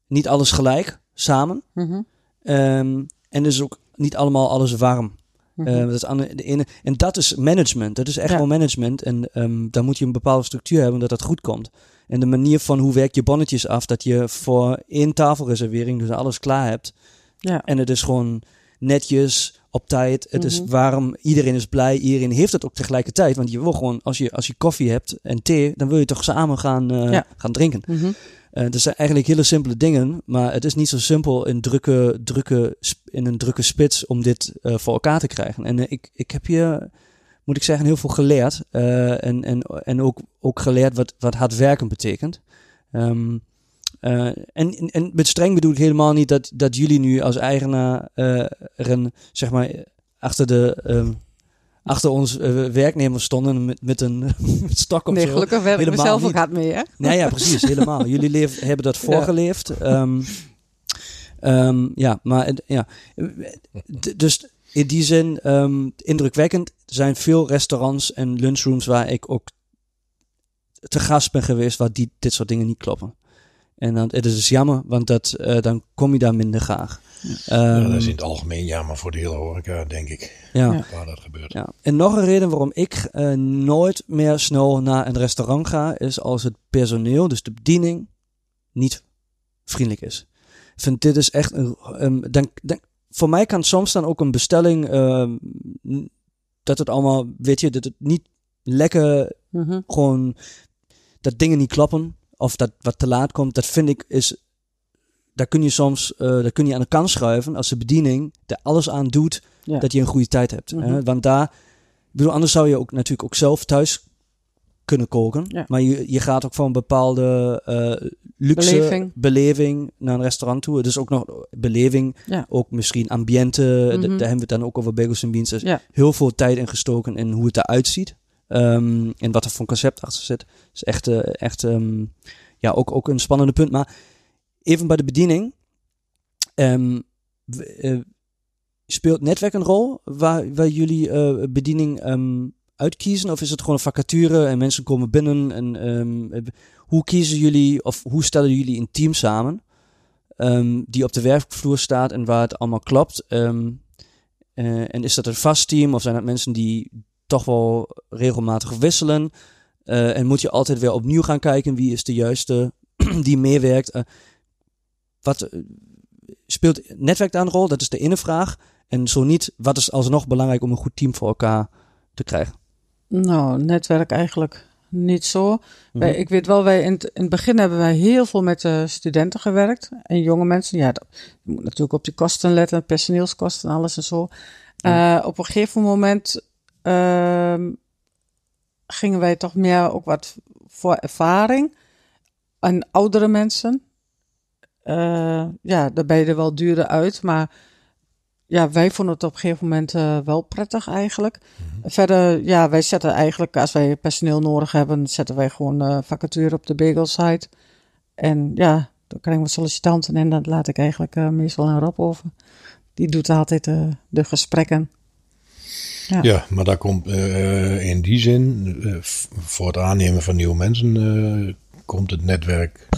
niet alles gelijk samen. Mhm. En dus ook niet allemaal alles warm. Mhm. Eh, dat is aan de ene, en dat is management. Dat is echt Ja. wel management. En ehm dan moet je een bepaalde structuur hebben dat dat goed komt. En de manier van hoe werk je bonnetjes af, dat je voor één tafelreservering dus alles klaar hebt. ja. En het is gewoon netjes, op tijd, het is Mhm. warm, iedereen is blij, iedereen heeft het ook tegelijkertijd. Want je wil gewoon, als je, als je koffie hebt en thee, dan wil je toch samen gaan, eh, Ja. gaan drinken. Mhm. Eh, dat zijn eigenlijk hele simpele dingen, maar het is niet zo simpel in, drukke, drukke, in een drukke spits om dit eh, voor elkaar te krijgen. En ik, ik heb hier, moet ik zeggen, heel veel geleerd. en en, en ook, ook geleerd wat, wat hard werken betekent. Ehm, eh, en, en- met streng bedoel ik helemaal niet dat, dat jullie nu als eigenaar er een, zeg maar, achter de... ehm, achter ons eh, werknemers stonden met, met een [laughs] met stok of Nee, zo. gelukkig ik Helemaal mezelf ook hard mee, hè? Nee, ja, precies, helemaal. [laughs] Jullie leef, hebben dat voorgeleefd. Ehm, ehm, ja, maar ja. Dus in die zin indrukwekkend. Er zijn veel restaurants en lunchrooms waar ik ook te gast ben geweest waar die, dit soort dingen niet kloppen. En dan, het is dus jammer, want dat, eh, dan kom je daar minder graag. Ja, Ehm, dat is in het algemeen jammer voor de hele horeca, denk ik, ja. Ja. waar dat gebeurt. Ja. En nog een reden waarom ik eh, nooit meer snel naar een restaurant ga, is als het personeel, dus de bediening, niet vriendelijk is. Ik vind dit is echt een. ehm, dan, dan, voor mij kan soms dan ook een bestelling, ehm, dat het allemaal, weet je, dat het niet lekker Mhm. gewoon, dat dingen niet kloppen of dat wat te laat komt, dat vind ik is. Daar kun je soms eh, daar kun je aan de kant schuiven als de bediening er alles aan doet Ja. dat je een goede tijd hebt. Mhm. hè? Want daar, ik bedoel, anders zou je ook natuurlijk ook zelf thuis kunnen koken. Ja. Maar je, je gaat ook voor een bepaalde eh, luxe Beleving. beleving naar een restaurant toe. Dus ook nog beleving, Ja. ook misschien ambiente. Mhm. Daar hebben we het dan ook over bagels en beans. Ja. heel veel tijd in gestoken in hoe het eruit ziet. Ehm, en wat er voor concept achter zit. is echt, eh, echt ehm, ja, ook, ook een spannende punt. Maar even bij de bediening. Ehm, eh, speelt netwerk een rol waar, waar jullie eh, bediening uitkiezen? Of is het gewoon een vacature en mensen komen binnen? En, hoe kiezen jullie of hoe stellen jullie een team samen die op de werkvloer staat en waar het allemaal klopt? En is dat een vast team of zijn dat mensen die toch wel regelmatig wisselen? Eh, en moet je altijd weer opnieuw gaan kijken wie is de juiste [clears throat] die meewerkt? Eh, wat eh, speelt netwerk daar een rol? Dat is de ene vraag. En zo niet, wat is alsnog belangrijk om een goed team voor elkaar te krijgen? Nou, netwerk eigenlijk niet zo. Mhm. Wij, ik weet wel, wij in, het, in het begin hebben wij heel veel met studenten gewerkt. En jonge mensen, ja, dat, je moet natuurlijk op die kosten letten, personeelskosten en alles en zo. Op een gegeven moment ehm, gingen wij toch meer ook wat voor ervaring. En oudere mensen. Eh, ja, daar ben je er wel duurder uit, maar ja, wij vonden het op een gegeven moment eh, wel prettig eigenlijk. Verder, ja, wij zetten eigenlijk, als wij personeel nodig hebben, zetten wij gewoon eh vacature op de bagel site. En ja, dan krijgen we sollicitanten en dat laat ik eigenlijk meestal aan Rob over. die doet altijd de gesprekken. Ja. Maar daar komt eh, in die zin, eh, voor het aannemen van nieuwe mensen, eh, komt het netwerk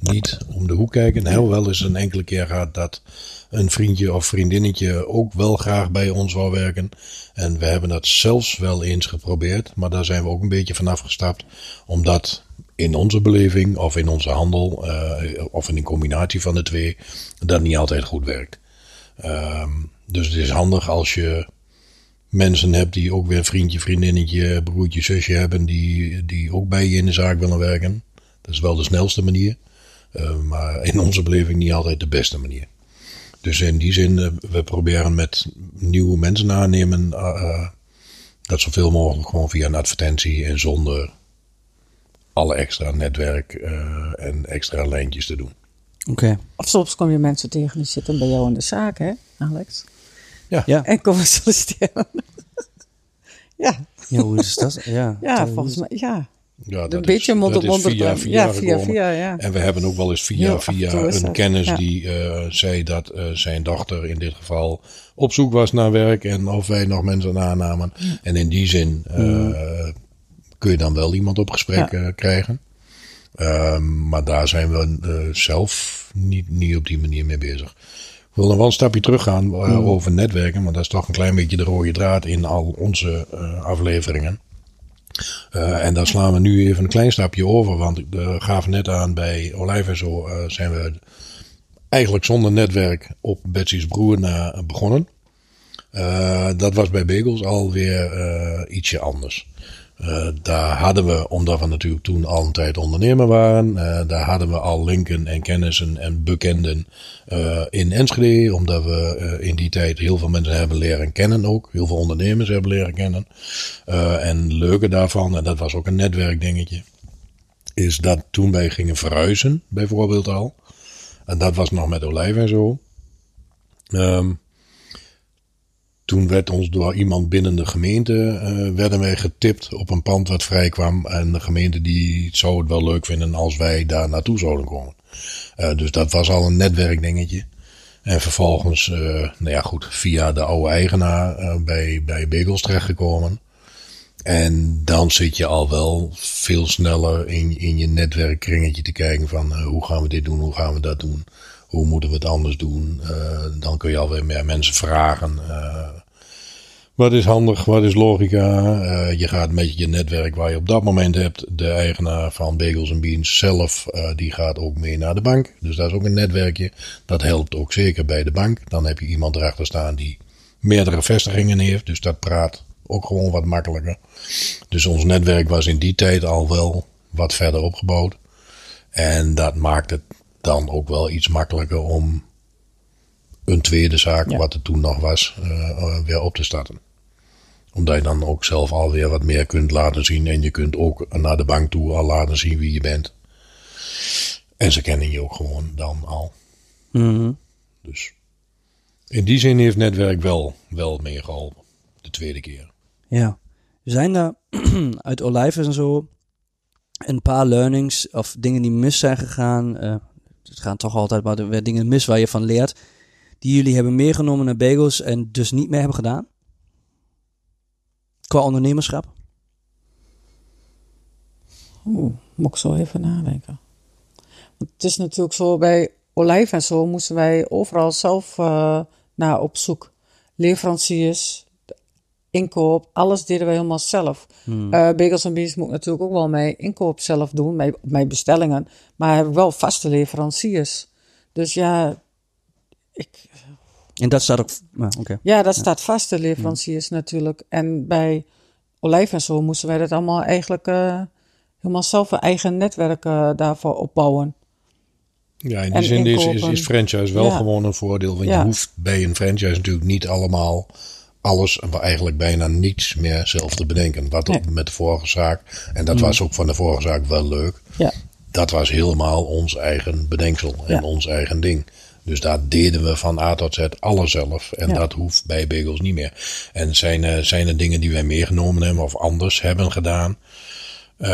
niet om de hoek kijken. Heel wel eens een enkele keer gaat dat een vriendje of vriendinnetje ook wel graag bij ons wou werken. En we hebben dat zelfs wel eens geprobeerd, maar daar zijn we ook een beetje vanaf gestapt. Omdat in onze beleving of in onze handel, of in een combinatie van de twee, dat niet altijd goed werkt. Ehm, dus het is handig als je mensen hebt die ook weer een vriendje, vriendinnetje, broertje, zusje hebben, die, die ook bij je in de zaak willen werken. Dat is wel de snelste manier, eh, maar in onze beleving niet altijd de beste manier. Dus in die zin, eh, we proberen met nieuwe mensen aannemen, eh, eh, dat zoveel mogelijk gewoon via een advertentie en zonder alle extra netwerk eh, en extra lijntjes te doen. Oké. Of soms kom je mensen tegen die zitten bij jou in de zaak, hè, Alex? Ja. En komen solliciteren. [laughs] ja, ja, hoe is dat? Ja, [laughs] ja, Dat- volgens mij, ja. Ja, Een beetje mond op mond. via, via ja, via, via, ja. En we hebben ook wel eens via, via een dat, kennis ja. die eh, zei dat eh, zijn dochter in dit geval op zoek was naar werk en of wij nog mensen aannamen. En in die zin eh, kun je dan wel iemand op gesprek Ja. krijgen. Ehm, maar daar zijn we eh, zelf niet, niet op die manier mee bezig. Ik wil nog wel een stapje teruggaan uh, over netwerken, want dat is toch een klein beetje de rode draad in al onze eh, afleveringen. Uh, en daar slaan we nu even een klein stapje over, want ik gaf net aan bij Olijf en zo zijn we eigenlijk zonder netwerk op Betsy's broer na begonnen. Dat was bij Bagels alweer ietsje anders. Uh, daar hadden we, omdat we natuurlijk toen al een tijd ondernemer waren, uh, daar hadden we al linken en kennissen en bekenden uh, in Enschede, omdat we in die tijd heel veel mensen hebben leren kennen ook, heel veel ondernemers hebben leren kennen. En leuke daarvan, en dat was ook een netwerkdingetje, is dat toen wij gingen verhuizen, bijvoorbeeld al, en dat was nog met olijf en zo. Um, toen werd ons door iemand binnen de gemeente, uh, werden wij getipt op een pand wat vrij kwam. En de gemeente die zou het wel leuk vinden als wij daar naartoe zouden komen. Uh, dus dat was al een netwerkdingetje. En vervolgens, uh, nou ja goed, via de oude eigenaar bij, bij Bagels terechtgekomen. En dan zit je al wel veel sneller in, in je netwerkkringetje te kijken van hoe gaan we dit doen, hoe gaan we dat doen. Hoe moeten we het anders doen? Dan kun je alweer meer mensen vragen. Wat is handig? Wat is logica? Uh, je gaat met je netwerk waar je op dat moment hebt. De eigenaar van Bagels Beans zelf, die gaat ook mee naar de bank. Dus dat is ook een netwerkje. Dat helpt ook zeker bij de bank. Dan heb je iemand erachter staan die meerdere vestigingen heeft. Dus dat praat ook gewoon wat makkelijker. Dus ons netwerk was in die tijd al wel wat verder opgebouwd. En dat maakt het dan ook wel iets makkelijker om een tweede zaak, ja. wat er toen nog was, uh, weer op te starten. Omdat je dan ook zelf alweer wat meer kunt laten zien. En je kunt ook naar de bank toe al laten zien wie je bent. En ze kennen je ook gewoon dan al. Mm -hmm. Dus in die zin heeft netwerk wel, wel meegeholpen. De tweede keer. Ja. Zijn er [clears throat] uit olijven en zo een paar learnings of dingen die mis zijn gegaan? Uh, het gaan toch altijd maar dingen mis waar je van leert. Die jullie hebben meegenomen naar bagels en dus niet meer hebben gedaan? Qua ondernemerschap? Oeh, moet ik zo even nadenken. Want het is natuurlijk zo, bij olijf en zo moesten wij overal zelf uh, naar op zoek. Leveranciers, inkoop, alles deden wij helemaal zelf. Hmm. Uh, Bagels en Beans moet ik natuurlijk ook wel mijn inkoop zelf doen, mijn, mijn bestellingen. Maar heb ik wel vaste leveranciers. Dus ja, ik... En dat staat ook... Nou, okay. Ja, dat staat vast, de leveranciers hmm. natuurlijk. En bij Olijf en zo moesten wij dat allemaal eigenlijk uh, helemaal zelf een eigen netwerk uh, daarvoor opbouwen. Ja, in die zin is, is, is, franchise wel ja. gewoon een voordeel. Want ja. je hoeft bij een franchise natuurlijk niet allemaal alles, eigenlijk bijna niets meer zelf te bedenken. Wat nee. met de vorige zaak, en dat mm. was ook van de vorige zaak wel leuk. Ja. Dat was helemaal ons eigen bedenksel en ja. ons eigen ding. Dus daar deden we van A tot Z alles zelf. En ja. dat hoeft bij Bagels niet meer. En zijn, uh, zijn er dingen die wij meegenomen hebben of anders hebben gedaan? Uh,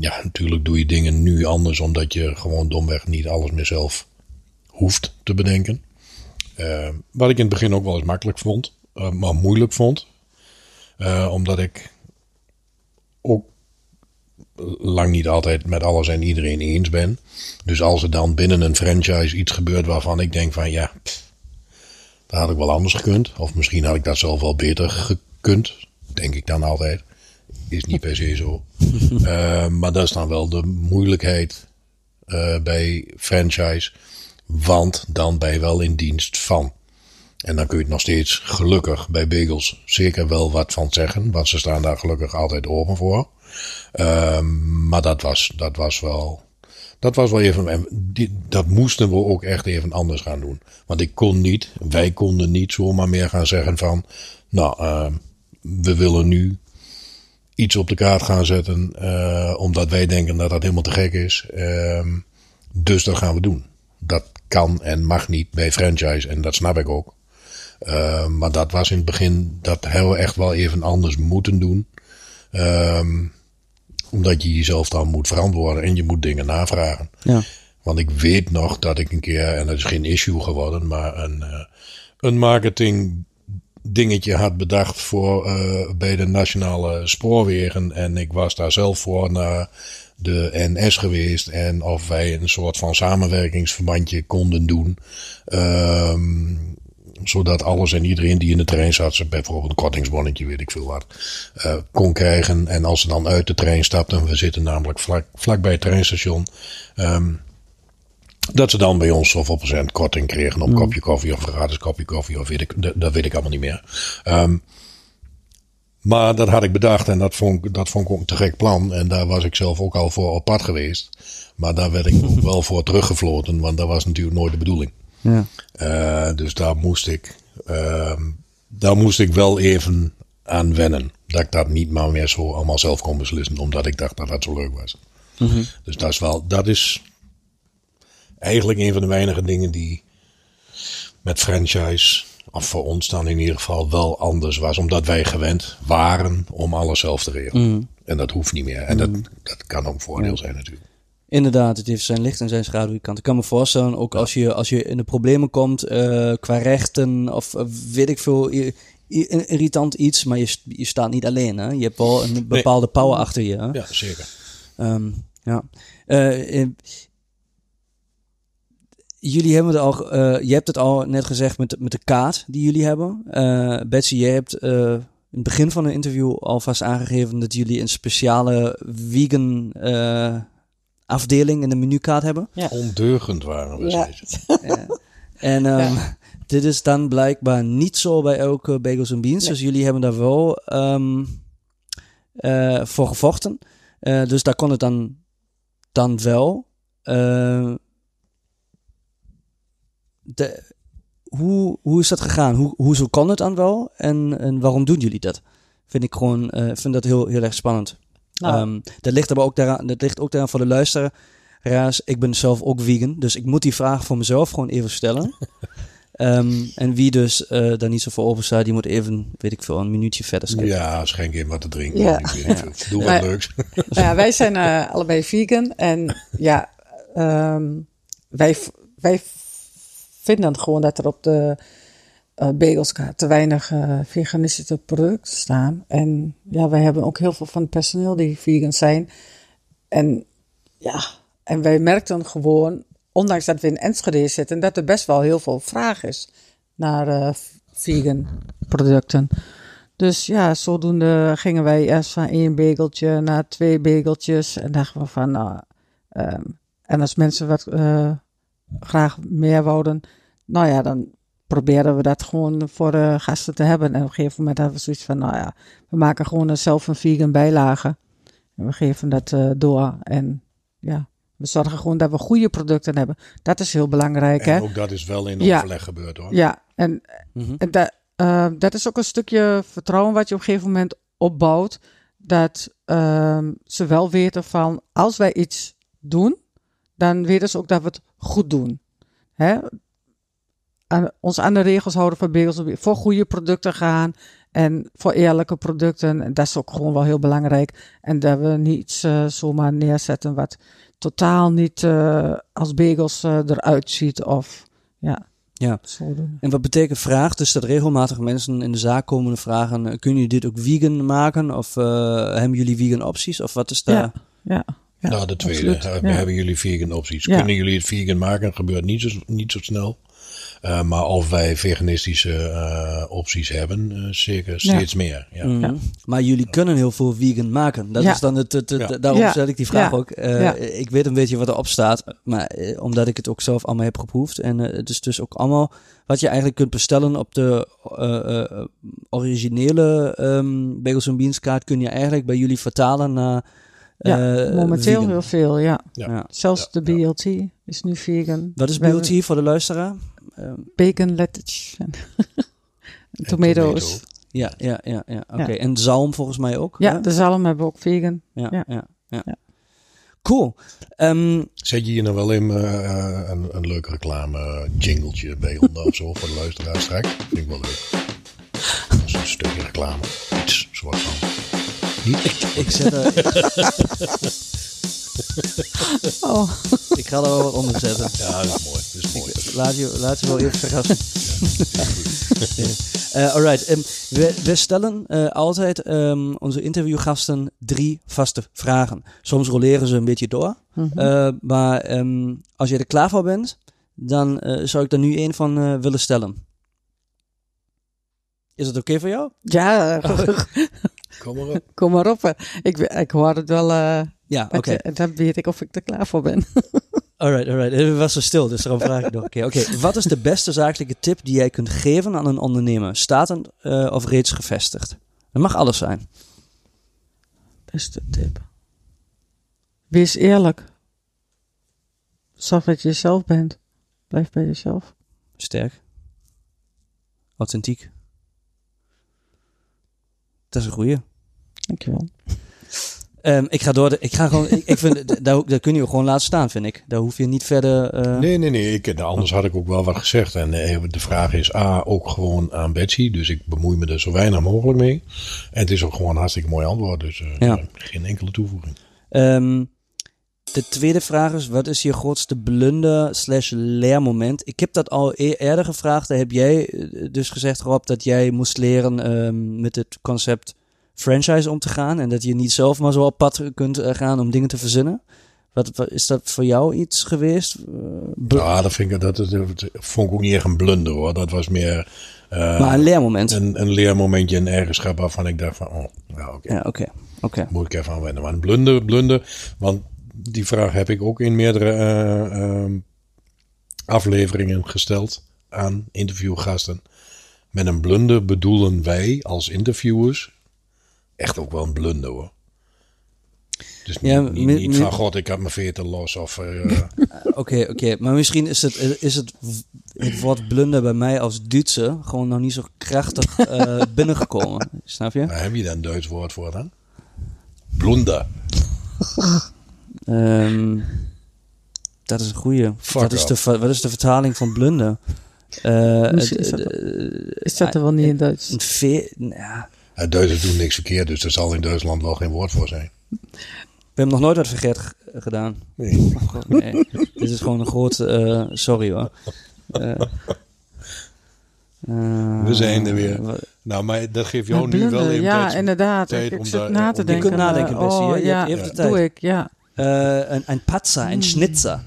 ja, natuurlijk doe je dingen nu anders, omdat je gewoon domweg niet alles meer zelf hoeft te bedenken. Eh, wat ik in het begin ook wel eens makkelijk vond, eh, maar moeilijk vond. Eh, omdat ik ook lang niet altijd met alles en iedereen eens ben. Dus als er dan binnen een franchise iets gebeurt waarvan ik denk van ja, pff, dat had ik wel anders gekund. Of misschien had ik dat zelf wel beter gekund. Denk ik dan altijd. Is niet per se zo. Uh, [laughs] maar dat is dan wel de moeilijkheid uh, bij franchise. Want dan ben je wel in dienst van. En dan kun je het nog steeds gelukkig bij Bagels zeker wel wat van zeggen. Want ze staan daar gelukkig altijd open voor. Uh, maar dat was, dat was wel. Dat was wel even. Dat moesten we ook echt even anders gaan doen. Want ik kon niet, wij konden niet zomaar meer gaan zeggen van. Nou, uh, we willen nu iets op de kaart gaan zetten. Uh, omdat wij denken dat dat helemaal te gek is. Uh, dus dat gaan we doen. Dat kan en mag niet bij franchise. En dat snap ik ook. Maar dat was in het begin. Dat hebben we echt wel even anders moeten doen. Um, omdat je jezelf dan moet verantwoorden en je moet dingen navragen. Ja. Want ik weet nog dat ik een keer, en dat is geen issue geworden, maar een, uh, een marketing dingetje had bedacht voor uh, bij de nationale spoorwegen. En ik was daar zelf voor naar de NS geweest. En of wij een soort van samenwerkingsverbandje konden doen. Um, zodat alles en iedereen die in de trein zat, bijvoorbeeld een kortingsbonnetje, weet ik veel wat, uh, kon krijgen. En als ze dan uit de trein stapten, we zitten namelijk vlak, vlak bij het treinstation, um, dat ze dan bij ons zoveel procent korting kregen op een kopje koffie of een gratis kopje koffie, of weet ik, dat, weet ik allemaal niet meer. Um, maar dat had ik bedacht en dat vond, ik, dat vond ik ook een te gek plan. En daar was ik zelf ook al voor op pad geweest. Maar daar werd ik [laughs] ook wel voor teruggefloten, want dat was natuurlijk nooit de bedoeling. Ja. Uh, dus daar moest ik, uh, daar moest ik wel even aan wennen. Dat ik dat niet maar meer zo allemaal zelf kon beslissen, omdat ik dacht dat dat zo leuk was. Mm -hmm. Dus dat is wel, dat is eigenlijk een van de weinige dingen die met franchise, of voor ons dan in ieder geval, wel anders was. Omdat wij gewend waren om alles zelf te regelen. Mm. En dat hoeft niet meer. En mm. dat, dat kan ook een voordeel zijn natuurlijk. Inderdaad, het heeft zijn licht en zijn schaduwkant. Ik kan me voorstellen, ook als je, als je in de problemen komt uh, qua rechten of uh, weet ik veel, irritant iets, maar je, je staat niet alleen. Hè? Je hebt wel een bepaalde nee. power achter je. Hè? Ja, zeker. Um, ja. Uh, jullie hebben het al, je hebt het al net gezegd met, met de kaart die jullie hebben. Betsy, jij hebt in het begin van het interview alvast aangegeven dat jullie een speciale vegan afdeling in de menukaart hebben. Ja. Ondeugend waren we Ja. [laughs] ja. En um, ja. dit is dan blijkbaar niet zo bij elke bagels en beans. Nee. Dus jullie hebben daar wel um, uh, voor gevochten. Uh, dus daar kon het dan, dan wel. Uh, de, hoe, hoe is dat gegaan? Hoe, hoezo kon het dan wel? En, en waarom doen jullie dat? Vind ik gewoon, vind dat heel, heel erg spannend. Nou. Um, dat ligt aber ook daaraan, dat ligt ook daaraan voor de luisteraars. Ik ben zelf ook vegan, dus ik moet die vraag voor mezelf gewoon even stellen. um, [laughs] en wie dus uh, daar niet zo voor open staat, die moet even, weet ik veel, een minuutje verder skippen. Ja, schenk in wat te drinken. Ja. Doe wat Maar- leuks. [laughs] Nou ja, wij zijn uh, allebei vegan. En ja, um, wij, wij vinden gewoon dat er op de uh, bagelskaart te weinig uh, veganistische producten staan. En ja, wij hebben ook heel veel van het personeel die vegan zijn. En ja, en wij merkten gewoon, ondanks dat we in Enschede zitten, dat er best wel heel veel vraag is naar uh, vegan producten. Dus ja, zodoende gingen wij eerst van één begeltje naar twee begeltjes. En dachten we van, nou, um, en als mensen wat graag meer wouden, nou ja, dan probeerden we dat gewoon voor de gasten te hebben. En op een gegeven moment hadden we zoiets van, nou ja, we maken gewoon zelf een vegan bijlage. En we geven dat uh, door. En ja, we zorgen gewoon dat we goede producten hebben. Dat is heel belangrijk, En hè? ook dat is wel in Ja. overleg gebeurd hoor. Ja, en, Mhm. en dat, uh, dat is ook een stukje vertrouwen wat je op een gegeven moment opbouwt. Dat um, ze wel weten van, als wij iets doen, dan weten ze ook dat we het goed doen. Hè? Aan, ons aan de regels houden voor bagels, voor goede producten gaan en voor eerlijke producten. En dat is ook gewoon wel heel belangrijk. En dat we niet uh, zomaar neerzetten wat totaal niet uh, als bagels uh, eruit ziet. Of ja, Ja. En wat betekent vraag? Dus dat regelmatig mensen in de zaak komen en vragen: eh, kunnen jullie dit ook vegan maken? Of eh, hebben jullie vegan opties? Of wat is daar? Ja. Ja. ja. nou, de tweede. absoluut. eh, Ja. Hebben jullie vegan opties? Ja. Kunnen jullie het vegan maken? gebeurt niet zo, niet zo snel. Eh, maar of wij veganistische eh, opties hebben, eh, zeker Ja. steeds meer. Ja. Mhm. Ja. Maar jullie kunnen heel veel vegan maken. Dat Ja. is dan het, het, het- Ja. daarom Ja. stel ik die vraag Ja. ook. Eh, Ja. Ik weet een beetje wat erop staat, maar omdat ik het ook zelf allemaal heb geproefd. En het is dus ook allemaal wat je eigenlijk kunt bestellen op de eh, eh, originele ehm Bagels Beans kaart kun je eigenlijk bij jullie vertalen naar Ja, Momenteel vegan. heel veel, ja. Ja. Ja. Zelfs Ja, de ja. BLT is nu vegan. Wat is BLT voor de luisteraar? Ehm, Bacon, lettuce en [laughs] tomatoes. tomato. ja, ja, ja, ja. Oké. Ja. En zalm volgens mij ook. Ja, hè? de zalm hebben we ook vegan. ja, ja. ja. ja, Ja. Cool. Ehm, Zet je hier nou wel in eh, eh, een, een leuk reclame jingletje bij onder of zo voor de luisteraars straks? Vind ik wel leuk. Dat is een stukje reclame. Iets soort van. Niet? ik, zet er, [laughs] Oh, [laughs] ik ga er wel wat onder zetten. Ja, dat is mooi. Dat is mooi. Laat je, laat je wel even verrassen. [laughs] Eh alright, ehm, we, we stellen eh, altijd ehm, onze interviewgasten drie vaste vragen. Soms roleren ze een beetje door. Mhm. Eh, maar ehm, als je er klaar voor bent, dan eh, zou ik er nu één van eh, willen stellen. Is het oké voor jou? ja, [laughs] Kom maar op. kom maar op. Ik, ik hoor het wel. Ja, oké. dan weet ik of ik er klaar voor ben. [laughs] Alright, alright. Het was zo stil, dus daarom vraag ik nog een keer. Oké, wat is de beste zakelijke tip die jij kunt geven aan een ondernemer? Statend eh, of reeds gevestigd? Dat mag alles zijn. Beste tip. Wees eerlijk. Zorg dat je jezelf bent. Blijf bij jezelf. Sterk. Authentiek. Dat is een goeie. Dankjewel. Ehm, ik ga door. De, ik ga gewoon. Ik, ik vind daar, daar kun je gewoon laten staan, vind ik. Daar hoef je niet verder. eh, Nee, nee, nee. Ik, nou, anders had ik ook wel wat gezegd. En eh, de vraag is A, ook gewoon aan Betsy. Dus ik bemoei me er zo weinig mogelijk mee. En het is ook gewoon een hartstikke mooi antwoord. Dus eh, Ja. geen enkele toevoeging. Ehm, de tweede vraag is: wat is je grootste blunder slash leermoment? Ik heb dat al e- eerder gevraagd. Daar heb jij dus gezegd, Rob, dat jij moest leren ehm, met het concept franchise om te gaan. En dat je niet zelf maar zo op pad kunt eh, gaan om dingen te verzinnen. Wat, wat- is dat voor jou iets geweest? Eh, Ja, dat, vind ik, dat, dat, vond ik ook niet echt een blunder hoor. Dat was meer eh, maar een leermoment. een, een leermomentje, een eigenschap waarvan ik dacht van, oh, ja, oké. Ja, oké. Oké. Moet ik even aan wennen. Maar een blunder, blunder. Want die vraag heb ik ook in meerdere eh, ehm, afleveringen gesteld aan interviewgasten. Met een blunder bedoelen wij als interviewers echt ook wel een blunder hoor. Dus Ja, niet, niet, mi- niet van god, ik heb mijn veertig los of... eh, [laughs] Oké, oké. Maar misschien is het, is het, het woord blunder bij mij als Duitse gewoon nog niet zo krachtig eh, [laughs] binnengekomen. Snap je? waar heb je daar een Duits woord voor dan? Blunder. [laughs] Ehm, dat is een goeie. Fuck Wat is, de, wat is de vertaling van blunder? Eh, is dat- Is dat er wel niet in Duits? een ve ja. Ja, Duitsers doen niks verkeerd, dus er zal in Duitsland wel geen woord voor zijn. We hebben nog nooit wat verkeerd g- gedaan. Nee. God, nee. [laughs] Dit is gewoon een groot... eh, sorry hoor. Eh, eh, We zijn er weer. Nou, maar dat geeft jou Ja, nu wel even ja, tijd- inderdaad. tijd ik ik om zit daar- na om- te Je denken. kunt nadenken, eh, Bessie? Oh, Je ja, tijd. doe ik, ja. Eh, een, een patza, Hmm. een schnitzer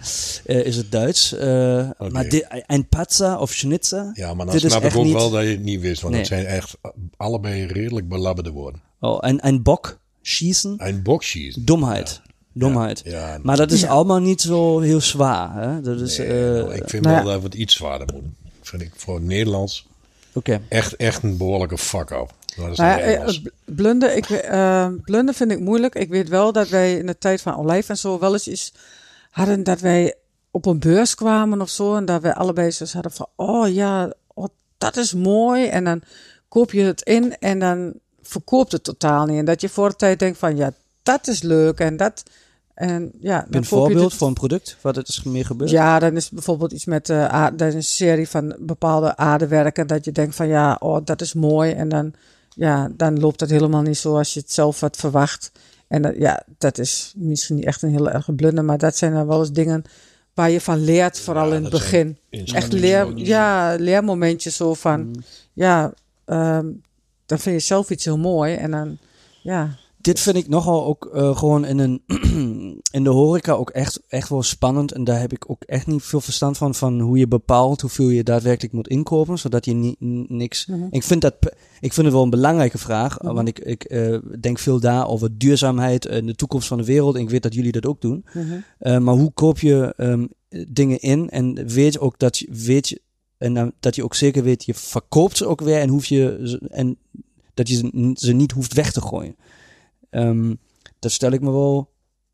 eh, is het Duits. Eh, Maar een patza of schnitzer? Ja, maar dan snap ik ook niet- wel dat je het niet wist. Want Nee. het zijn echt allebei redelijk belabberde woorden. Oh, een, een bok schießen? Een bokschies. Domheid. Domheid. Ja, Maar dat is Ja. allemaal niet zo heel zwaar. Hè? Dat is, nee, eh, nou, ik vind nou wel ja. dat we het iets zwaarder moeten. Vind ik voor het Nederlands Oké. echt, echt een behoorlijke fuck-up. Nou ja, eh, blunder, ik, eh, blunder vind ik moeilijk. Ik weet wel dat wij in de tijd van Olijf en zo wel eens iets hadden dat wij op een beurs kwamen of zo. En dat wij allebei zo hadden van, oh ja, oh, dat is mooi. En dan koop je het in en dan verkoopt het totaal niet. En dat je voor de tijd denkt van, ja, dat is leuk. En dat, en ja, dan een voorbeeld het- van een product wat het is meer gebeurd? ja, dan is bijvoorbeeld iets met eh dan is een serie van bepaalde aardewerken dat je denkt van ja, oh, dat is mooi. En dan, ja, dan loopt het helemaal niet zoals je het zelf had verwacht. En dat, ja, dat is misschien niet echt een heel erge blunder, maar dat zijn dan wel eens dingen waar je van leert, vooral Ja, in het dat begin. Echt leer, ja, leermomentjes zo van, Mm. ja, ehm, dan vind je zelf iets heel mooi en dan, ja. Dit vind ik nogal ook eh, gewoon in, een [clears throat] in de horeca ook echt, echt wel spannend. En daar heb ik ook echt niet veel verstand van. Van hoe je bepaalt hoeveel je daadwerkelijk moet inkopen. Zodat je niet niks. Mhm. Ik, vind dat, ik vind het wel een belangrijke vraag. Mhm. Want ik, ik eh, denk veel daar over duurzaamheid en de toekomst van de wereld. En ik weet dat jullie dat ook doen. Mhm. Eh, maar hoe koop je ehm, dingen in en weet ook dat je weet je, en dat je ook zeker weet je verkoopt ze ook weer en hoef je en dat je ze niet hoeft weg te gooien. Ehm, dat stel ik me wel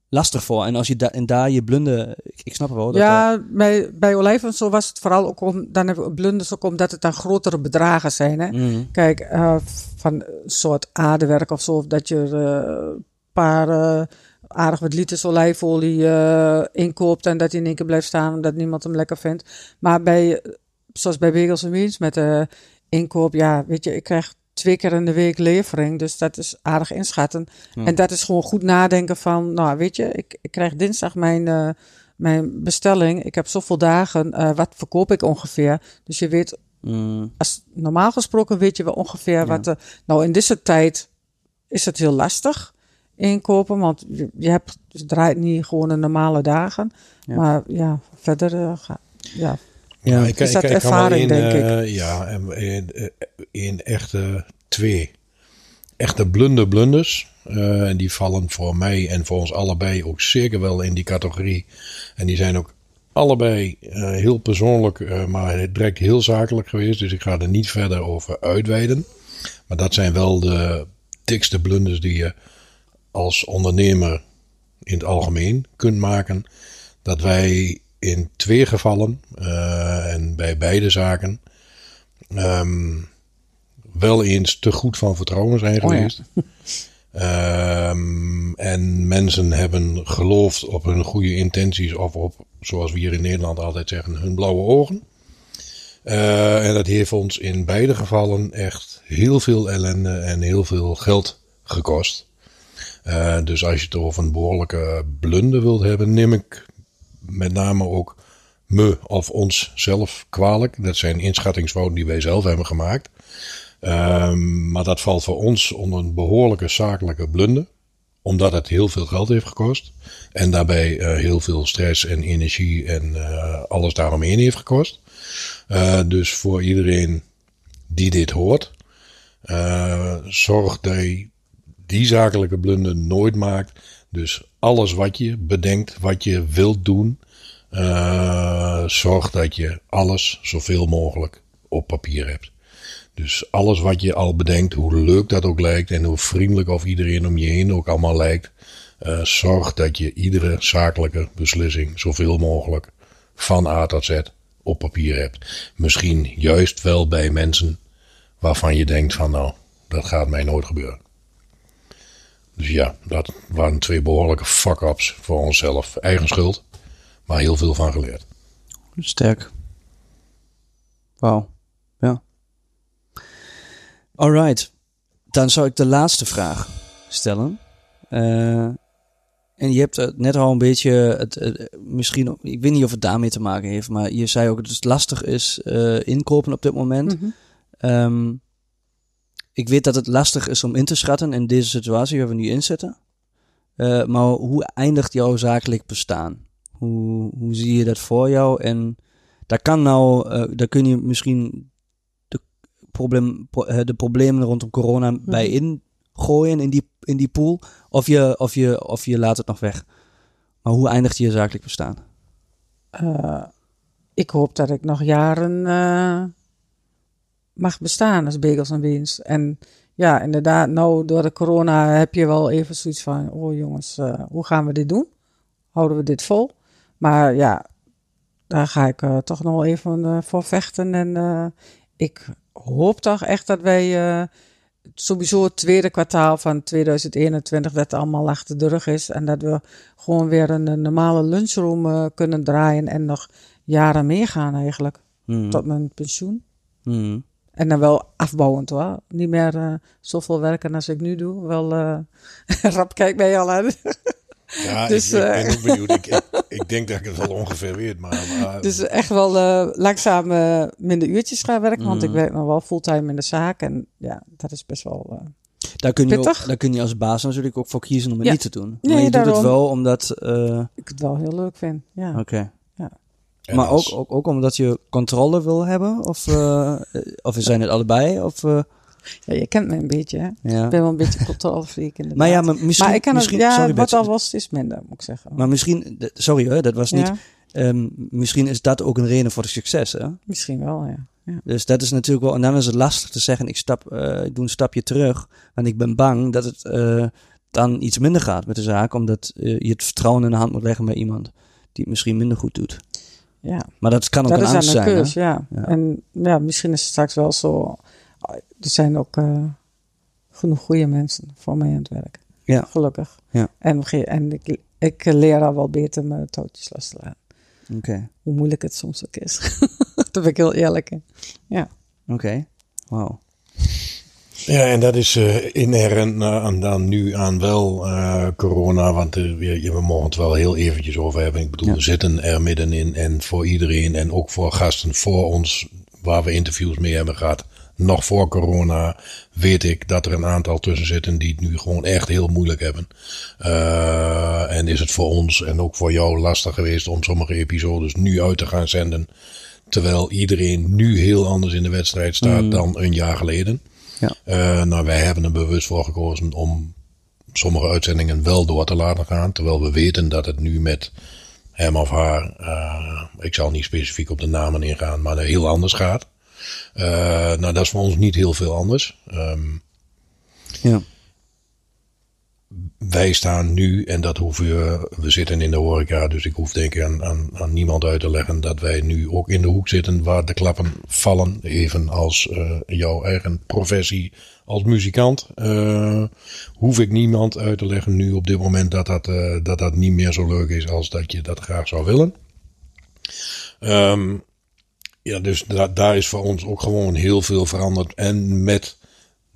lastig voor. En als je da en daar je blunde, ik, ik snap het wel. Dat ja, bij, bij Olijven zo was het vooral ook om, dan hebben we blunders ook omdat het dan grotere bedragen zijn. Hè? Mhm. Kijk, eh, van een soort aardewerk of zo, of dat je eh, een paar eh, aardig wat liters olijfolie eh, inkoopt en dat die in één keer blijft staan omdat niemand hem lekker vindt. Maar bij, eh, zoals bij Bagels en Beans met de inkoop, ja, weet je, ik krijg twee keer in de week levering, dus dat is aardig inschatten. Ja. En dat is gewoon goed nadenken van, nou, weet je, ik, ik krijg dinsdag mijn, eh, mijn bestelling. Ik heb zoveel dagen, eh, wat verkoop ik ongeveer? Dus je weet Mm. als, normaal gesproken weet je wel ongeveer wat de. Nou, in deze tijd is het heel lastig inkopen, want je, je hebt, je draait niet gewoon een normale dagen. Ja. Maar ja, verder eh, ga, ja. Ja. ik, Is dat ik, ik ervaring, in, denk eh, Ja, en in, eh, in echte twee. Echte blunder blunders. eh, en die vallen voor mij en voor ons allebei ook zeker wel in die categorie. En die zijn ook allebei eh, heel persoonlijk, eh, maar direct heel zakelijk geweest. Dus ik ga er niet verder over uitweiden. Maar dat zijn wel de dikste blunders die je als ondernemer in het algemeen kunt maken. Dat wij in twee gevallen eh, en bij beide zaken ehm, wel eens te goed van vertrouwen zijn Oh ja. geweest. [laughs] Ehm, en mensen hebben geloofd op hun goede intenties of op, zoals we hier in Nederland altijd zeggen, hun blauwe ogen. Eh, en dat heeft ons in beide gevallen echt heel veel ellende en heel veel geld gekost. Eh, dus als je het over een behoorlijke blunder wilt hebben, neem ik met name ook me of ons zelf kwalijk. Dat zijn inschattingsfouten die wij zelf hebben gemaakt. Ehm, maar dat valt voor ons onder een behoorlijke zakelijke blunder. Omdat het heel veel geld heeft gekost. En daarbij eh, heel veel stress en energie en eh, alles daaromheen heeft gekost. Eh, dus voor iedereen die dit hoort. zorg dat je die zakelijke blunder nooit maakt. Dus alles wat je bedenkt, wat je wilt doen. eh, zorg dat je alles zoveel mogelijk op papier hebt. Dus alles wat je al bedenkt, hoe leuk dat ook lijkt en hoe vriendelijk of iedereen om je heen ook allemaal lijkt, eh, zorg dat je iedere zakelijke beslissing zoveel mogelijk van A tot Z op papier hebt. Misschien juist wel bij mensen waarvan je denkt van nou, dat gaat mij nooit gebeuren. Dus ja, dat waren twee behoorlijke fuck-ups voor onszelf. Eigen schuld, maar heel veel van geleerd. Sterk. Wauw. Ja. Alright. Dan zou ik de laatste vraag stellen. Eh, en je hebt het net al een beetje, het, het- misschien, ik weet niet of het daarmee te maken heeft, maar je zei ook dat het lastig is eh, inkopen op dit moment. Ehm, ik weet dat het lastig is om in te schatten in deze situatie waar we nu in zitten. Eh, maar hoe eindigt jouw zakelijk bestaan? Hoe, hoe zie je dat voor jou? En daar kan nou, eh, daar kun je misschien de, probleem, eh, de problemen rondom corona bij ingooien in die, in die pool. Of je, of, je, of je laat het nog weg. Maar hoe eindigt je zakelijk bestaan? Ik hoop dat ik nog jaren mag bestaan als Bagels en Beans. En ja, inderdaad, nou door de corona heb je wel even zoiets van, oh jongens, eh, hoe gaan we dit doen? Houden we dit vol? Maar ja, daar ga ik eh, toch nog wel even eh, voor vechten. En ik hoop toch echt dat wij sowieso het tweede kwartaal van 2021 dat allemaal achter de rug is. En dat we gewoon weer een, een normale lunchroom kunnen draaien en nog jaren meegaan eigenlijk. Hmm. Tot mijn pensioen. Hmm. En dan wel afbouwend hoor. Niet meer eh, zoveel werken als ik nu doe. Wel, eh [laughs] rap kijk mij al aan. Ja, [laughs] Dus, ik, ik eh, ben ook benieuwd. Ik, ik, [laughs] ik denk dat ik het wel ongeveer weet, maar... maar Dus echt wel eh, langzaam eh, minder uurtjes gaan werken. Want ik werk nog wel fulltime in de zaak. En ja, dat is best wel... eh, Daar kun, je ook, daar kun je als baas natuurlijk ook voor kiezen om het Ja. niet te doen. Nee, maar je doet het wel omdat... eh, ik het wel heel leuk vind. Ja. Oké. en Maar ook, ook, ook omdat je controle wil hebben? Of, eh, of zijn het allebei? Of, eh, ja, je kent me een beetje. Hè? ja. Ik ben wel een beetje controlefreak inderdaad. [laughs] Maar ja, maar misschien... maar ik kan het, misschien ja, sorry, wat al was, is minder, moet ik zeggen. Maar misschien... Sorry hoor, dat was niet... ja, ehm, misschien is dat ook een reden voor de succes, hè? misschien wel, ja. ja. Dus dat is natuurlijk wel... En dan is het lastig te zeggen, ik, stap, eh, ik doe een stapje terug. Want ik ben bang dat het eh, dan iets minder gaat met de zaak. Omdat je het vertrouwen in de hand moet leggen bij iemand die het misschien minder goed doet. Ja. Maar dat kan ook Dat een angst zijn, hè? keus, ja. Ja. En ja, misschien is het straks wel zo... Er zijn ook eh, genoeg goede mensen voor mij aan het werk. Ja. Gelukkig. Ja. En, en ik, ik leer al wel beter mijn touwtjes los te laten. Oké, Hoe moeilijk het soms ook is. [laughs] Daar ben ik heel eerlijk in. Ja. oké. Wauw. Ja, en dat is eh inherent aan dan nu aan wel eh, corona. Want eh, we, we mogen het wel heel eventjes over hebben. Ik bedoel, Ja. we zitten er middenin. En voor iedereen en ook voor gasten voor ons, waar we interviews mee hebben gehad. Nog voor corona weet ik dat er een aantal tussen zitten die het nu gewoon echt heel moeilijk hebben. En is het voor ons en ook voor jou lastig geweest om sommige episodes nu uit te gaan zenden. Terwijl iedereen nu heel anders in de wedstrijd staat dan een jaar geleden. Ja. Eh, nou, wij hebben er bewust voor gekozen om sommige uitzendingen wel door te laten gaan. Terwijl we weten dat het nu met hem of haar, eh, ik zal niet specifiek op de namen ingaan, maar heel anders gaat. Eh, nou, dat is voor ons niet heel veel anders. Ehm, Ja. Wij staan nu, en dat hoeven we, we zitten in de horeca, dus ik hoef denk ik aan, aan, aan niemand uit te leggen dat wij nu ook in de hoek zitten waar de klappen vallen. Even als eh, jouw eigen professie als muzikant. eh, hoef ik niemand uit te leggen nu op dit moment dat dat, eh, dat dat niet meer zo leuk is als dat je dat graag zou willen. Ehm, ja, dus da- daar is voor ons ook gewoon heel veel veranderd. En met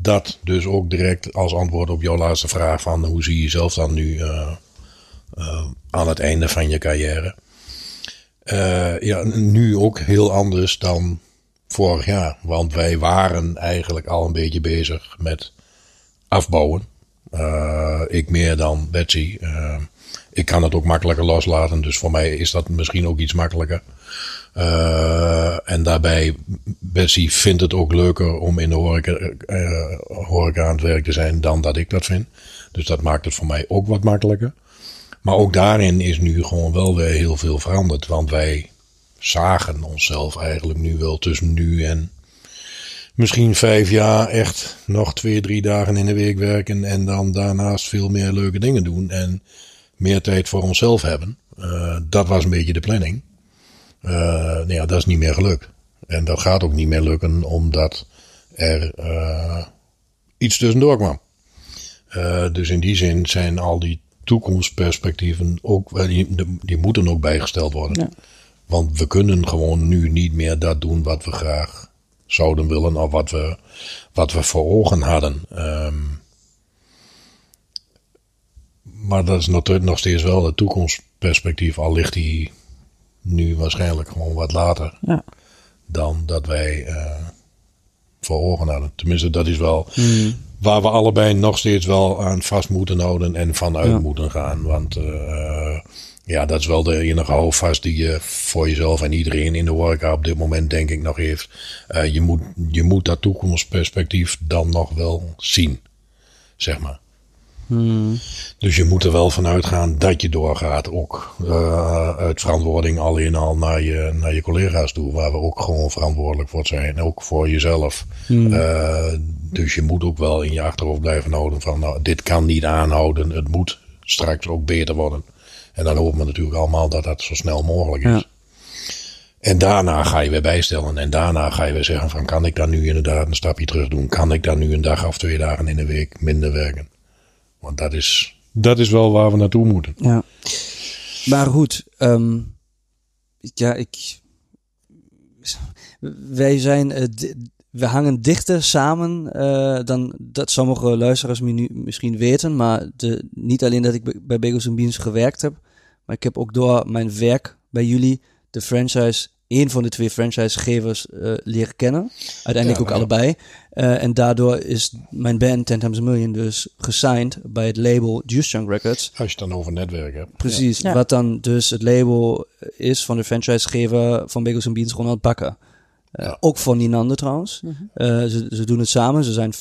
dat dus ook direct als antwoord op jouw laatste vraag van hoe zie je jezelf dan nu eh, eh, aan het einde van je carrière. Eh, ja, nu ook heel anders dan vorig jaar. Want wij waren eigenlijk al een beetje bezig met afbouwen. Ik meer dan Betsy. Ik kan het ook makkelijker loslaten, dus voor mij is dat misschien ook iets makkelijker. Eh, en daarbij, Betsy vindt het ook leuker om in de horeca, eh, horeca aan het werk te zijn dan dat ik dat vind. Dus dat maakt het voor mij ook wat makkelijker. Maar ook daarin is nu gewoon wel weer heel veel veranderd. Want wij zagen onszelf eigenlijk nu wel tussen nu en misschien vijf jaar echt nog twee, drie dagen in de week werken. En dan daarnaast veel meer leuke dingen doen. En meer tijd voor onszelf hebben. Eh, dat was een beetje de planning. Eh, nou ja, dat is niet meer gelukt. En dat gaat ook niet meer lukken omdat er eh, iets tussendoor kwam. Eh, dus in die zin zijn al die toekomstperspectieven ook, die, die moeten ook bijgesteld worden. Ja. Want we kunnen gewoon nu niet meer dat doen wat we graag zouden willen of wat we, wat we voor ogen hadden. Ehm, maar dat is natuurlijk nog steeds wel het toekomstperspectief, al ligt die nu waarschijnlijk gewoon wat later Ja. dan dat wij eh, voor ogen hadden. Tenminste, dat is wel waar we allebei nog steeds wel aan vast moeten houden en vanuit Ja. moeten gaan. Want eh, ja, dat is wel de enige houvast die je voor jezelf en iedereen in de horeca op dit moment denk ik nog heeft. Eh, je, moet, je moet dat toekomstperspectief dan nog wel zien, zeg maar. Dus je moet er wel van uitgaan dat je doorgaat. Ook eh, uit verantwoording alleen al naar je, naar je collega's toe. Waar we ook gewoon verantwoordelijk voor zijn. Ook voor jezelf. Eh, dus je moet ook wel in je achterhoofd blijven houden van nou, dit kan niet aanhouden. Het moet straks ook beter worden. En dan hopen we natuurlijk allemaal dat dat zo snel mogelijk is. Ja. En daarna ga je weer bijstellen. En daarna ga je weer zeggen van kan ik dan nu inderdaad een stapje terug doen? Kan ik dan nu een dag of twee dagen in de week minder werken? Want dat is, dat is wel waar we naartoe moeten. Ja. Maar goed, ehm, ja, ik. Wij zijn. eh, we hangen dichter samen eh, dan dat sommige luisteraars nu misschien weten. Maar de, niet alleen dat ik bij- Bagels Beans gewerkt heb, maar ik heb ook door mijn werk bij jullie de franchise, één van de twee franchisegevers eh leren kennen. Uiteindelijk Ja, ook allebei. Eh, en daardoor is mijn band Ten Times a Million dus gesigned bij het label Juice Junk Records. Als je het dan over netwerk hebt. Precies, Ja. wat dan dus het label is van de franchisegever van Bagels Beans, Ronald Bakker. Eh, Ja. Ook van Ninander trouwens. Eh, ze, ze doen het samen. Ze zijn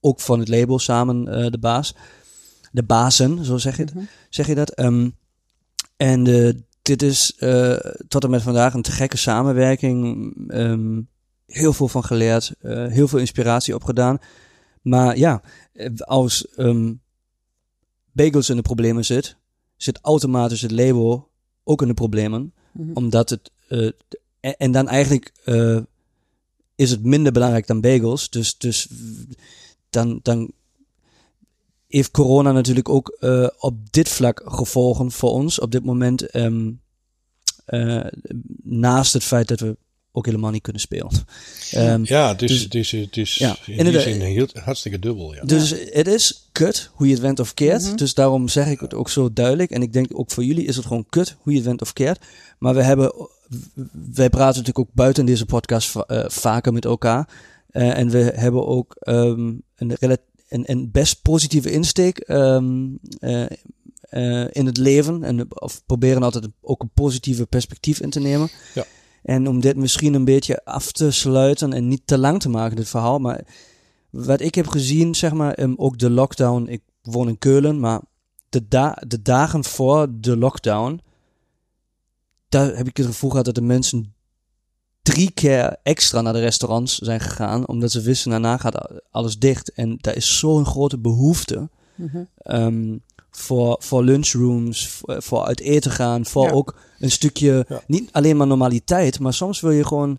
ook van het label samen eh, de baas. De bazen, zo zeg je, het, zeg je dat. Ehm, en dit is eh, tot en met vandaag een te gekke samenwerking. Ehm, heel veel van geleerd. eh, heel veel inspiratie opgedaan. Maar ja, eh, als ehm, Bagels in de problemen zit, zit automatisch het label ook in de problemen. Omdat het... eh, en, en dan eigenlijk is het minder belangrijk dan bagels. Dus, dus dan, dan heeft corona natuurlijk ook op dit vlak gevolgen voor ons. Op dit moment, ehm, eh, naast het feit dat we ook helemaal niet kunnen spelen. Ehm, Ja, het is, Dus- het is, het is Ja, in die inderdaad. zin heel, hartstikke dubbel. Ja. Dus het is kut hoe je het went of keert. Dus daarom zeg ik het ook zo duidelijk. En ik denk ook voor jullie is het gewoon kut hoe je het went of keert. Maar we hebben, wij praten natuurlijk ook buiten deze podcast eh, vaker met elkaar. Eh, en we hebben ook ehm, een, een, een best positieve insteek ehm, eh, eh, in het leven. En of proberen altijd ook een positieve perspectief in te nemen. Ja. En om dit misschien een beetje af te sluiten en niet te lang te maken, dit verhaal. Maar wat ik heb gezien, zeg maar, um, ook de lockdown. Ik woon in Keulen, maar de, da de dagen voor de lockdown, daar heb ik het gevoel gehad dat de mensen drie keer extra naar de restaurants zijn gegaan, omdat ze wisten daarna gaat alles dicht. En daar is zo'n grote behoefte ehm, voor, voor lunchrooms, voor, voor uit eten gaan, voor Ja. ook een stukje, Ja. niet alleen maar normaliteit, maar soms wil je gewoon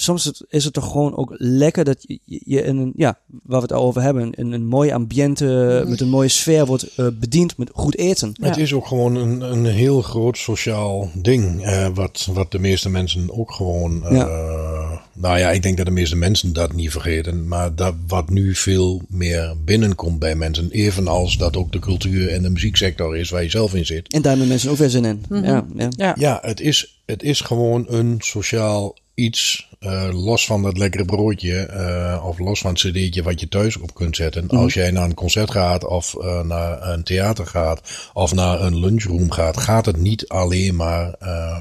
soms is het- toch gewoon ook lekker dat je, je in een, ja, waar we het al over hebben, in een mooi ambiente, met een mooie sfeer wordt eh, bediend met goed eten. Het is ook gewoon een, een heel groot sociaal ding. eh, wat, wat de meeste mensen ook gewoon. eh, Nou ja, ik denk dat de meeste mensen dat niet vergeten. Maar dat wat nu veel meer binnenkomt bij mensen. Evenals dat ook de cultuur en de muzieksector is waar je zelf in zit. En daar hebben mensen ook weer zin in. ja, ja. Ja. Ja, het is, het is gewoon een sociaal iets. eh, los van dat lekkere broodje. eh, of los van het cd'tje wat je thuis op kunt zetten. Als jij naar een concert gaat. Of eh, naar een theater gaat. Of naar een lunchroom gaat. Gaat het niet alleen maar eh,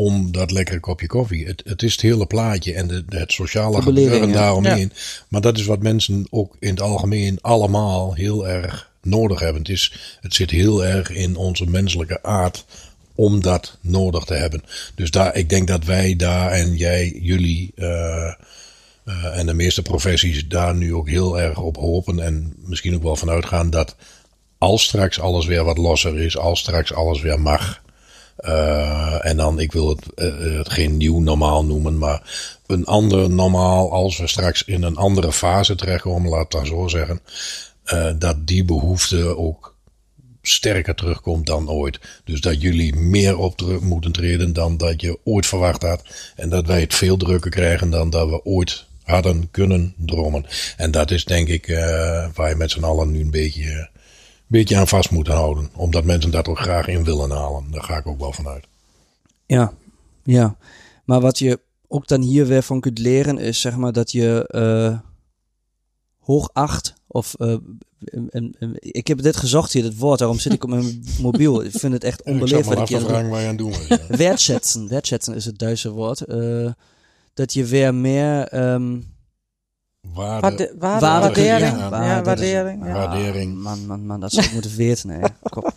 om dat lekkere kopje koffie. Het, het is het hele plaatje. En de, de- het sociale gebeuren ja. daaromheen. Maar dat is wat mensen ook in het algemeen allemaal heel erg nodig hebben. Het, is, het zit heel erg in onze menselijke aard om dat nodig te hebben. Dus daar, ik denk dat wij daar en jij, jullie eh, eh, en de meeste professies daar nu ook heel erg op hopen. En misschien ook wel vanuit gaan dat als straks alles weer wat losser is, als straks alles weer mag. Eh, en dan, ik wil het, eh, het geen nieuw normaal noemen, maar een ander normaal als we straks in een andere fase terechtkomen, laat het dan zo zeggen. eh, dat die behoefte ook sterker terugkomt dan ooit. Dus dat jullie meer op moeten treden dan dat je ooit verwacht had. En dat wij het veel drukker krijgen dan dat we ooit hadden kunnen dromen. En dat is denk ik waar je met z'n allen nu een beetje, beetje aan vast moet houden. Omdat mensen dat ook graag in willen halen. Daar ga ik ook wel vanuit. Ja, ja. Maar wat je ook dan hier weer van kunt leren is zeg maar dat je eh hoogacht of eh, en- ik heb dit gezocht hier, het woord, daarom zit ik op mijn [laughs] mobiel. Ik vind het echt Ik onbeleefd. maar wat ik waar je aan doen ja. [laughs] Wertschätzen, wertschätzen is het Duitse woord. Eh, dat je weer meer ehm, Waarde, Waarde, waarde, Waarde- waardering. ja, Ja, waarde- waardering. Ja. Waardering. Man, man, man, dat zou ik moeten weten. Nee. [laughs] Kop.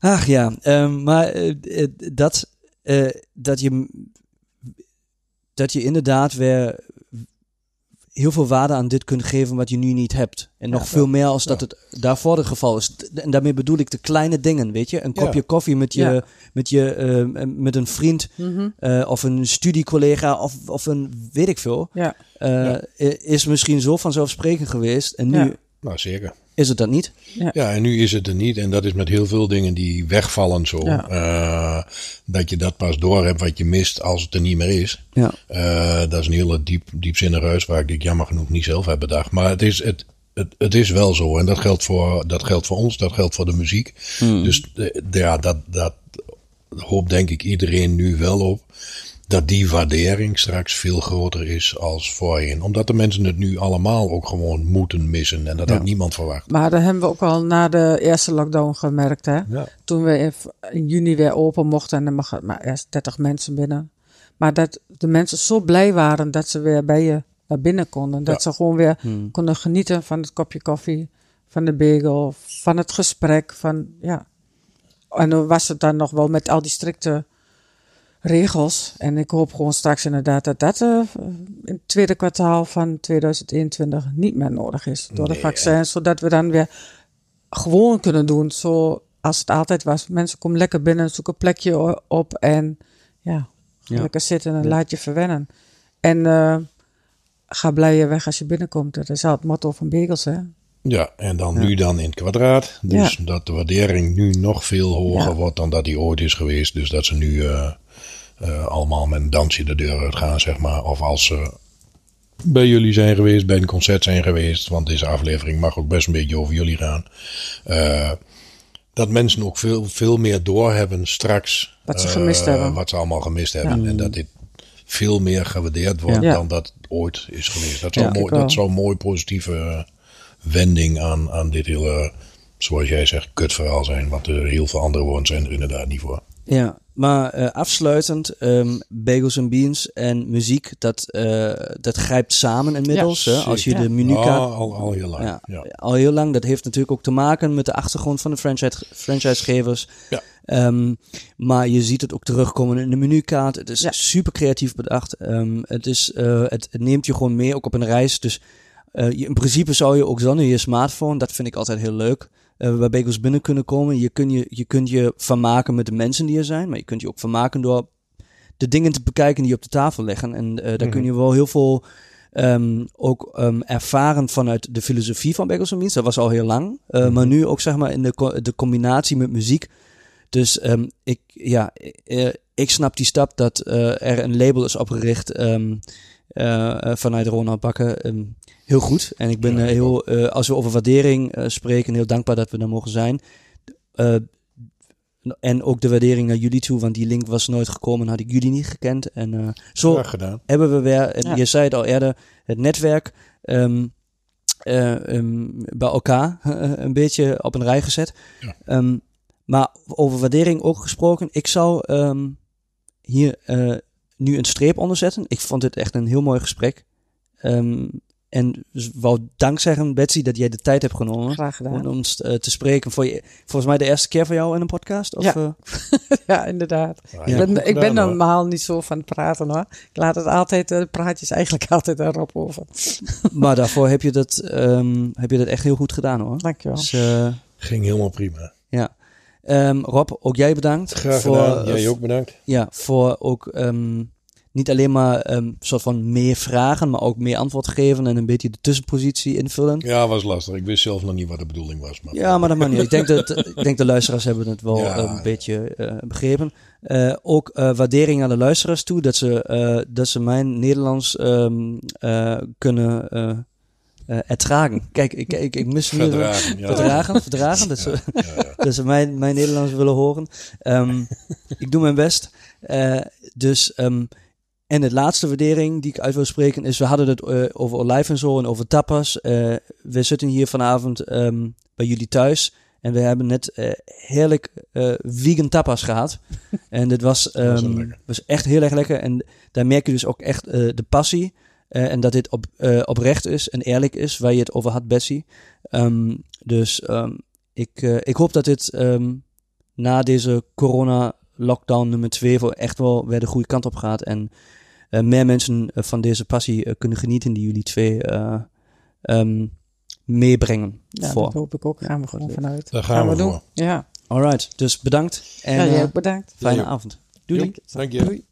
Ach ja, ehm, maar eh, eh, dat, eh, dat, je, dat je inderdaad weer heel veel waarde aan dit kunt geven wat je nu niet hebt. En nog veel meer als dat het daarvoor het geval is. En daarmee bedoel ik de kleine dingen, weet je. Een Ja. kopje koffie met je, Ja. met, je eh, met een vriend Mhm. eh, of een studiecollega of, of een weet ik veel. Ja. eh, is misschien zo vanzelfsprekend geweest. En nu Ja. Nou, zeker. Is het dat niet? Ja, en nu is het er niet. En dat is met heel veel dingen die wegvallen zo. Ja. Eh, dat je dat pas door hebt wat je mist als het er niet meer is. Ja. Eh, dat is een hele diep, diepzinnig huis waar ik dit jammer genoeg niet zelf heb bedacht. Maar het is, het, het, het is wel zo. En dat geldt voor, dat geldt voor ons, dat geldt voor de muziek. Dus eh, ja, dat, dat hoopt denk ik iedereen nu wel op. Dat die waardering straks veel groter is als voorheen. Omdat de mensen het nu allemaal ook gewoon moeten missen. En dat had niemand verwacht. Maar dat hebben we ook al na de eerste lockdown gemerkt. Hè? Ja. Toen we in, juni weer open mochten en er mag maar eerst 30 mensen binnen. Maar dat de mensen zo blij waren dat ze weer bij je naar binnen konden. Dat Ja. ze gewoon weer konden genieten van het kopje koffie, van de bagel, van het gesprek. Van, ja. En dan was het dan nog wel met al die strikte regels. En ik hoop gewoon straks inderdaad dat dat eh, in het tweede kwartaal van 2021 niet meer nodig is door de vaccins. Zodat we dan weer gewoon kunnen doen zoals het altijd was. Mensen komen lekker binnen, zoek een plekje op en ja, lekker zitten en laat je verwennen. En eh, ga blij weg als je binnenkomt. Dat is al het motto van Bagels, hè? Ja, en dan nu dan in het kwadraat. Dus Ja. dat de waardering nu nog veel hoger Ja. wordt dan dat die ooit is geweest. Dus dat ze nu eh, eh, allemaal met een dansje de deur uitgaan, zeg maar. Of als ze bij jullie zijn geweest, bij een concert zijn geweest. Want deze aflevering mag ook best een beetje over jullie gaan. Eh, dat mensen ook veel, veel meer doorhebben straks. Wat ze eh, gemist hebben. Wat ze allemaal gemist hebben. En dat dit veel meer gewaardeerd wordt Ja. dan dat ooit is geweest. Dat zou, Ja, mooi, dat zou een mooi positieve eh, wending aan, aan dit hele, zoals jij zegt, kutverhaal zijn. Want er heel veel andere woorden zijn er inderdaad niet voor. Ja, maar eh, afsluitend, ehm, bagels en beans en muziek, dat, eh, dat grijpt samen inmiddels. Ja, hè? Als je de menukaart... Ah, al, al heel lang. Ja, Ja. al heel lang. Dat heeft natuurlijk ook te maken met de achtergrond van de franchise, franchisegevers. Ja. Ehm, maar je ziet het ook terugkomen in de menukaart. Het is Ja. super creatief bedacht. Ehm, het, is, eh, het, het neemt je gewoon mee, ook op een reis. Dus eh, je, in principe zou je ook zonder je smartphone, dat vind ik altijd heel leuk, eh bij Bagels binnen kunnen komen. Je, kun je, je kunt je vermaken met de mensen die er zijn, maar je kunt je ook vermaken door de dingen te bekijken die op de tafel liggen. En eh, daar kun je wel heel veel ehm, ook ehm, ervaren vanuit de filosofie van Bagels and Beans. Dat was al heel lang. Eh, Maar nu ook zeg maar in de, co- de combinatie met muziek. Dus ehm, ik, ja, ik snap die stap dat er een label is opgericht vanuit Ronald Bakker. ehm, heel goed. En ik ben Ja, eh, heel, eh, als we over waardering eh, spreken, heel dankbaar dat we daar mogen zijn. Eh, en ook de waardering naar jullie toe, want die link was nooit gekomen, had ik jullie niet gekend. En eh, zo hebben we weer, en Ja. je zei het al eerder, het netwerk ehm, eh, ehm, bij elkaar eh, [laughs] een beetje op een rij gezet. Ja. Ehm, maar over waardering ook gesproken, ik zou ehm, hier eh, nu een streep onder zetten. Ik vond dit echt een heel mooi gesprek. Ehm, en dus wou dank zeggen, Betsy, dat jij de tijd hebt genomen Graag om ons eh, te spreken. Voor je, volgens mij de eerste keer voor jou in een podcast? Of, Ja. eh? [laughs] Ja, inderdaad. Ja, Ik ben, ik ben gedaan, hoor. normaal niet zo van het praten hoor. Ik laat het altijd, de praatjes eigenlijk [laughs] altijd erop over. [laughs] maar daarvoor heb je, dat, ehm, heb je dat echt heel goed gedaan hoor. Dankjewel. Dus, eh, Ging helemaal prima. Ja. Ehm, Rob, ook jij bedankt. Graag gedaan. eh, Jij ook bedankt. Ja, voor ook ehm, niet alleen maar een soort van meer vragen, maar ook meer antwoord geven en een beetje de tussenpositie invullen. Ja, was lastig. Ik wist zelf nog niet wat de bedoeling was. Maar Ja, maar dat mag niet. Ik denk dat [laughs] ik denk de luisteraars hebben het wel Ja, een ja. beetje eh, begrepen. Eh, ook eh, waardering aan de luisteraars toe dat ze, eh, dat ze mijn Nederlands eh, kunnen eh, eh, ertragen. Kijk, ik, ik, ik mis Verdragen. Ja. verdragen, [laughs] verdragen. Dat ze, [laughs] dat mijn, mijn Nederlands willen horen. Ehm, [laughs] ik doe mijn best. Eh, dus, ehm, en de laatste waardering die ik uit wil spreken is, we hadden het eh, over olijf en zo en over tapas. Eh, we zitten hier vanavond ehm, bij jullie thuis en we hebben net eh, heerlijk eh, vegan tapas gehad. en dit was, lekker. was echt heel erg lekker en daar merk je dus ook echt eh, de passie. Eh, en dat dit op, eh, oprecht is en eerlijk is, waar je het over had, Bessie. Ehm, dus ehm, ik, eh, ik hoop dat dit ehm, na deze corona-lockdown nummer 2 voor echt wel weer de goede kant op gaat. En eh, meer mensen van deze passie kunnen genieten die jullie twee eh, ehm, meebrengen. Ja, voor. dat hoop ik ook. Gaan we gewoon vanuit. Daar gaan we doen. voor. Ja, Alright, dus bedankt en ja jij eh, ook bedankt. fijne Ja. avond. Doei. Dank je. Doei.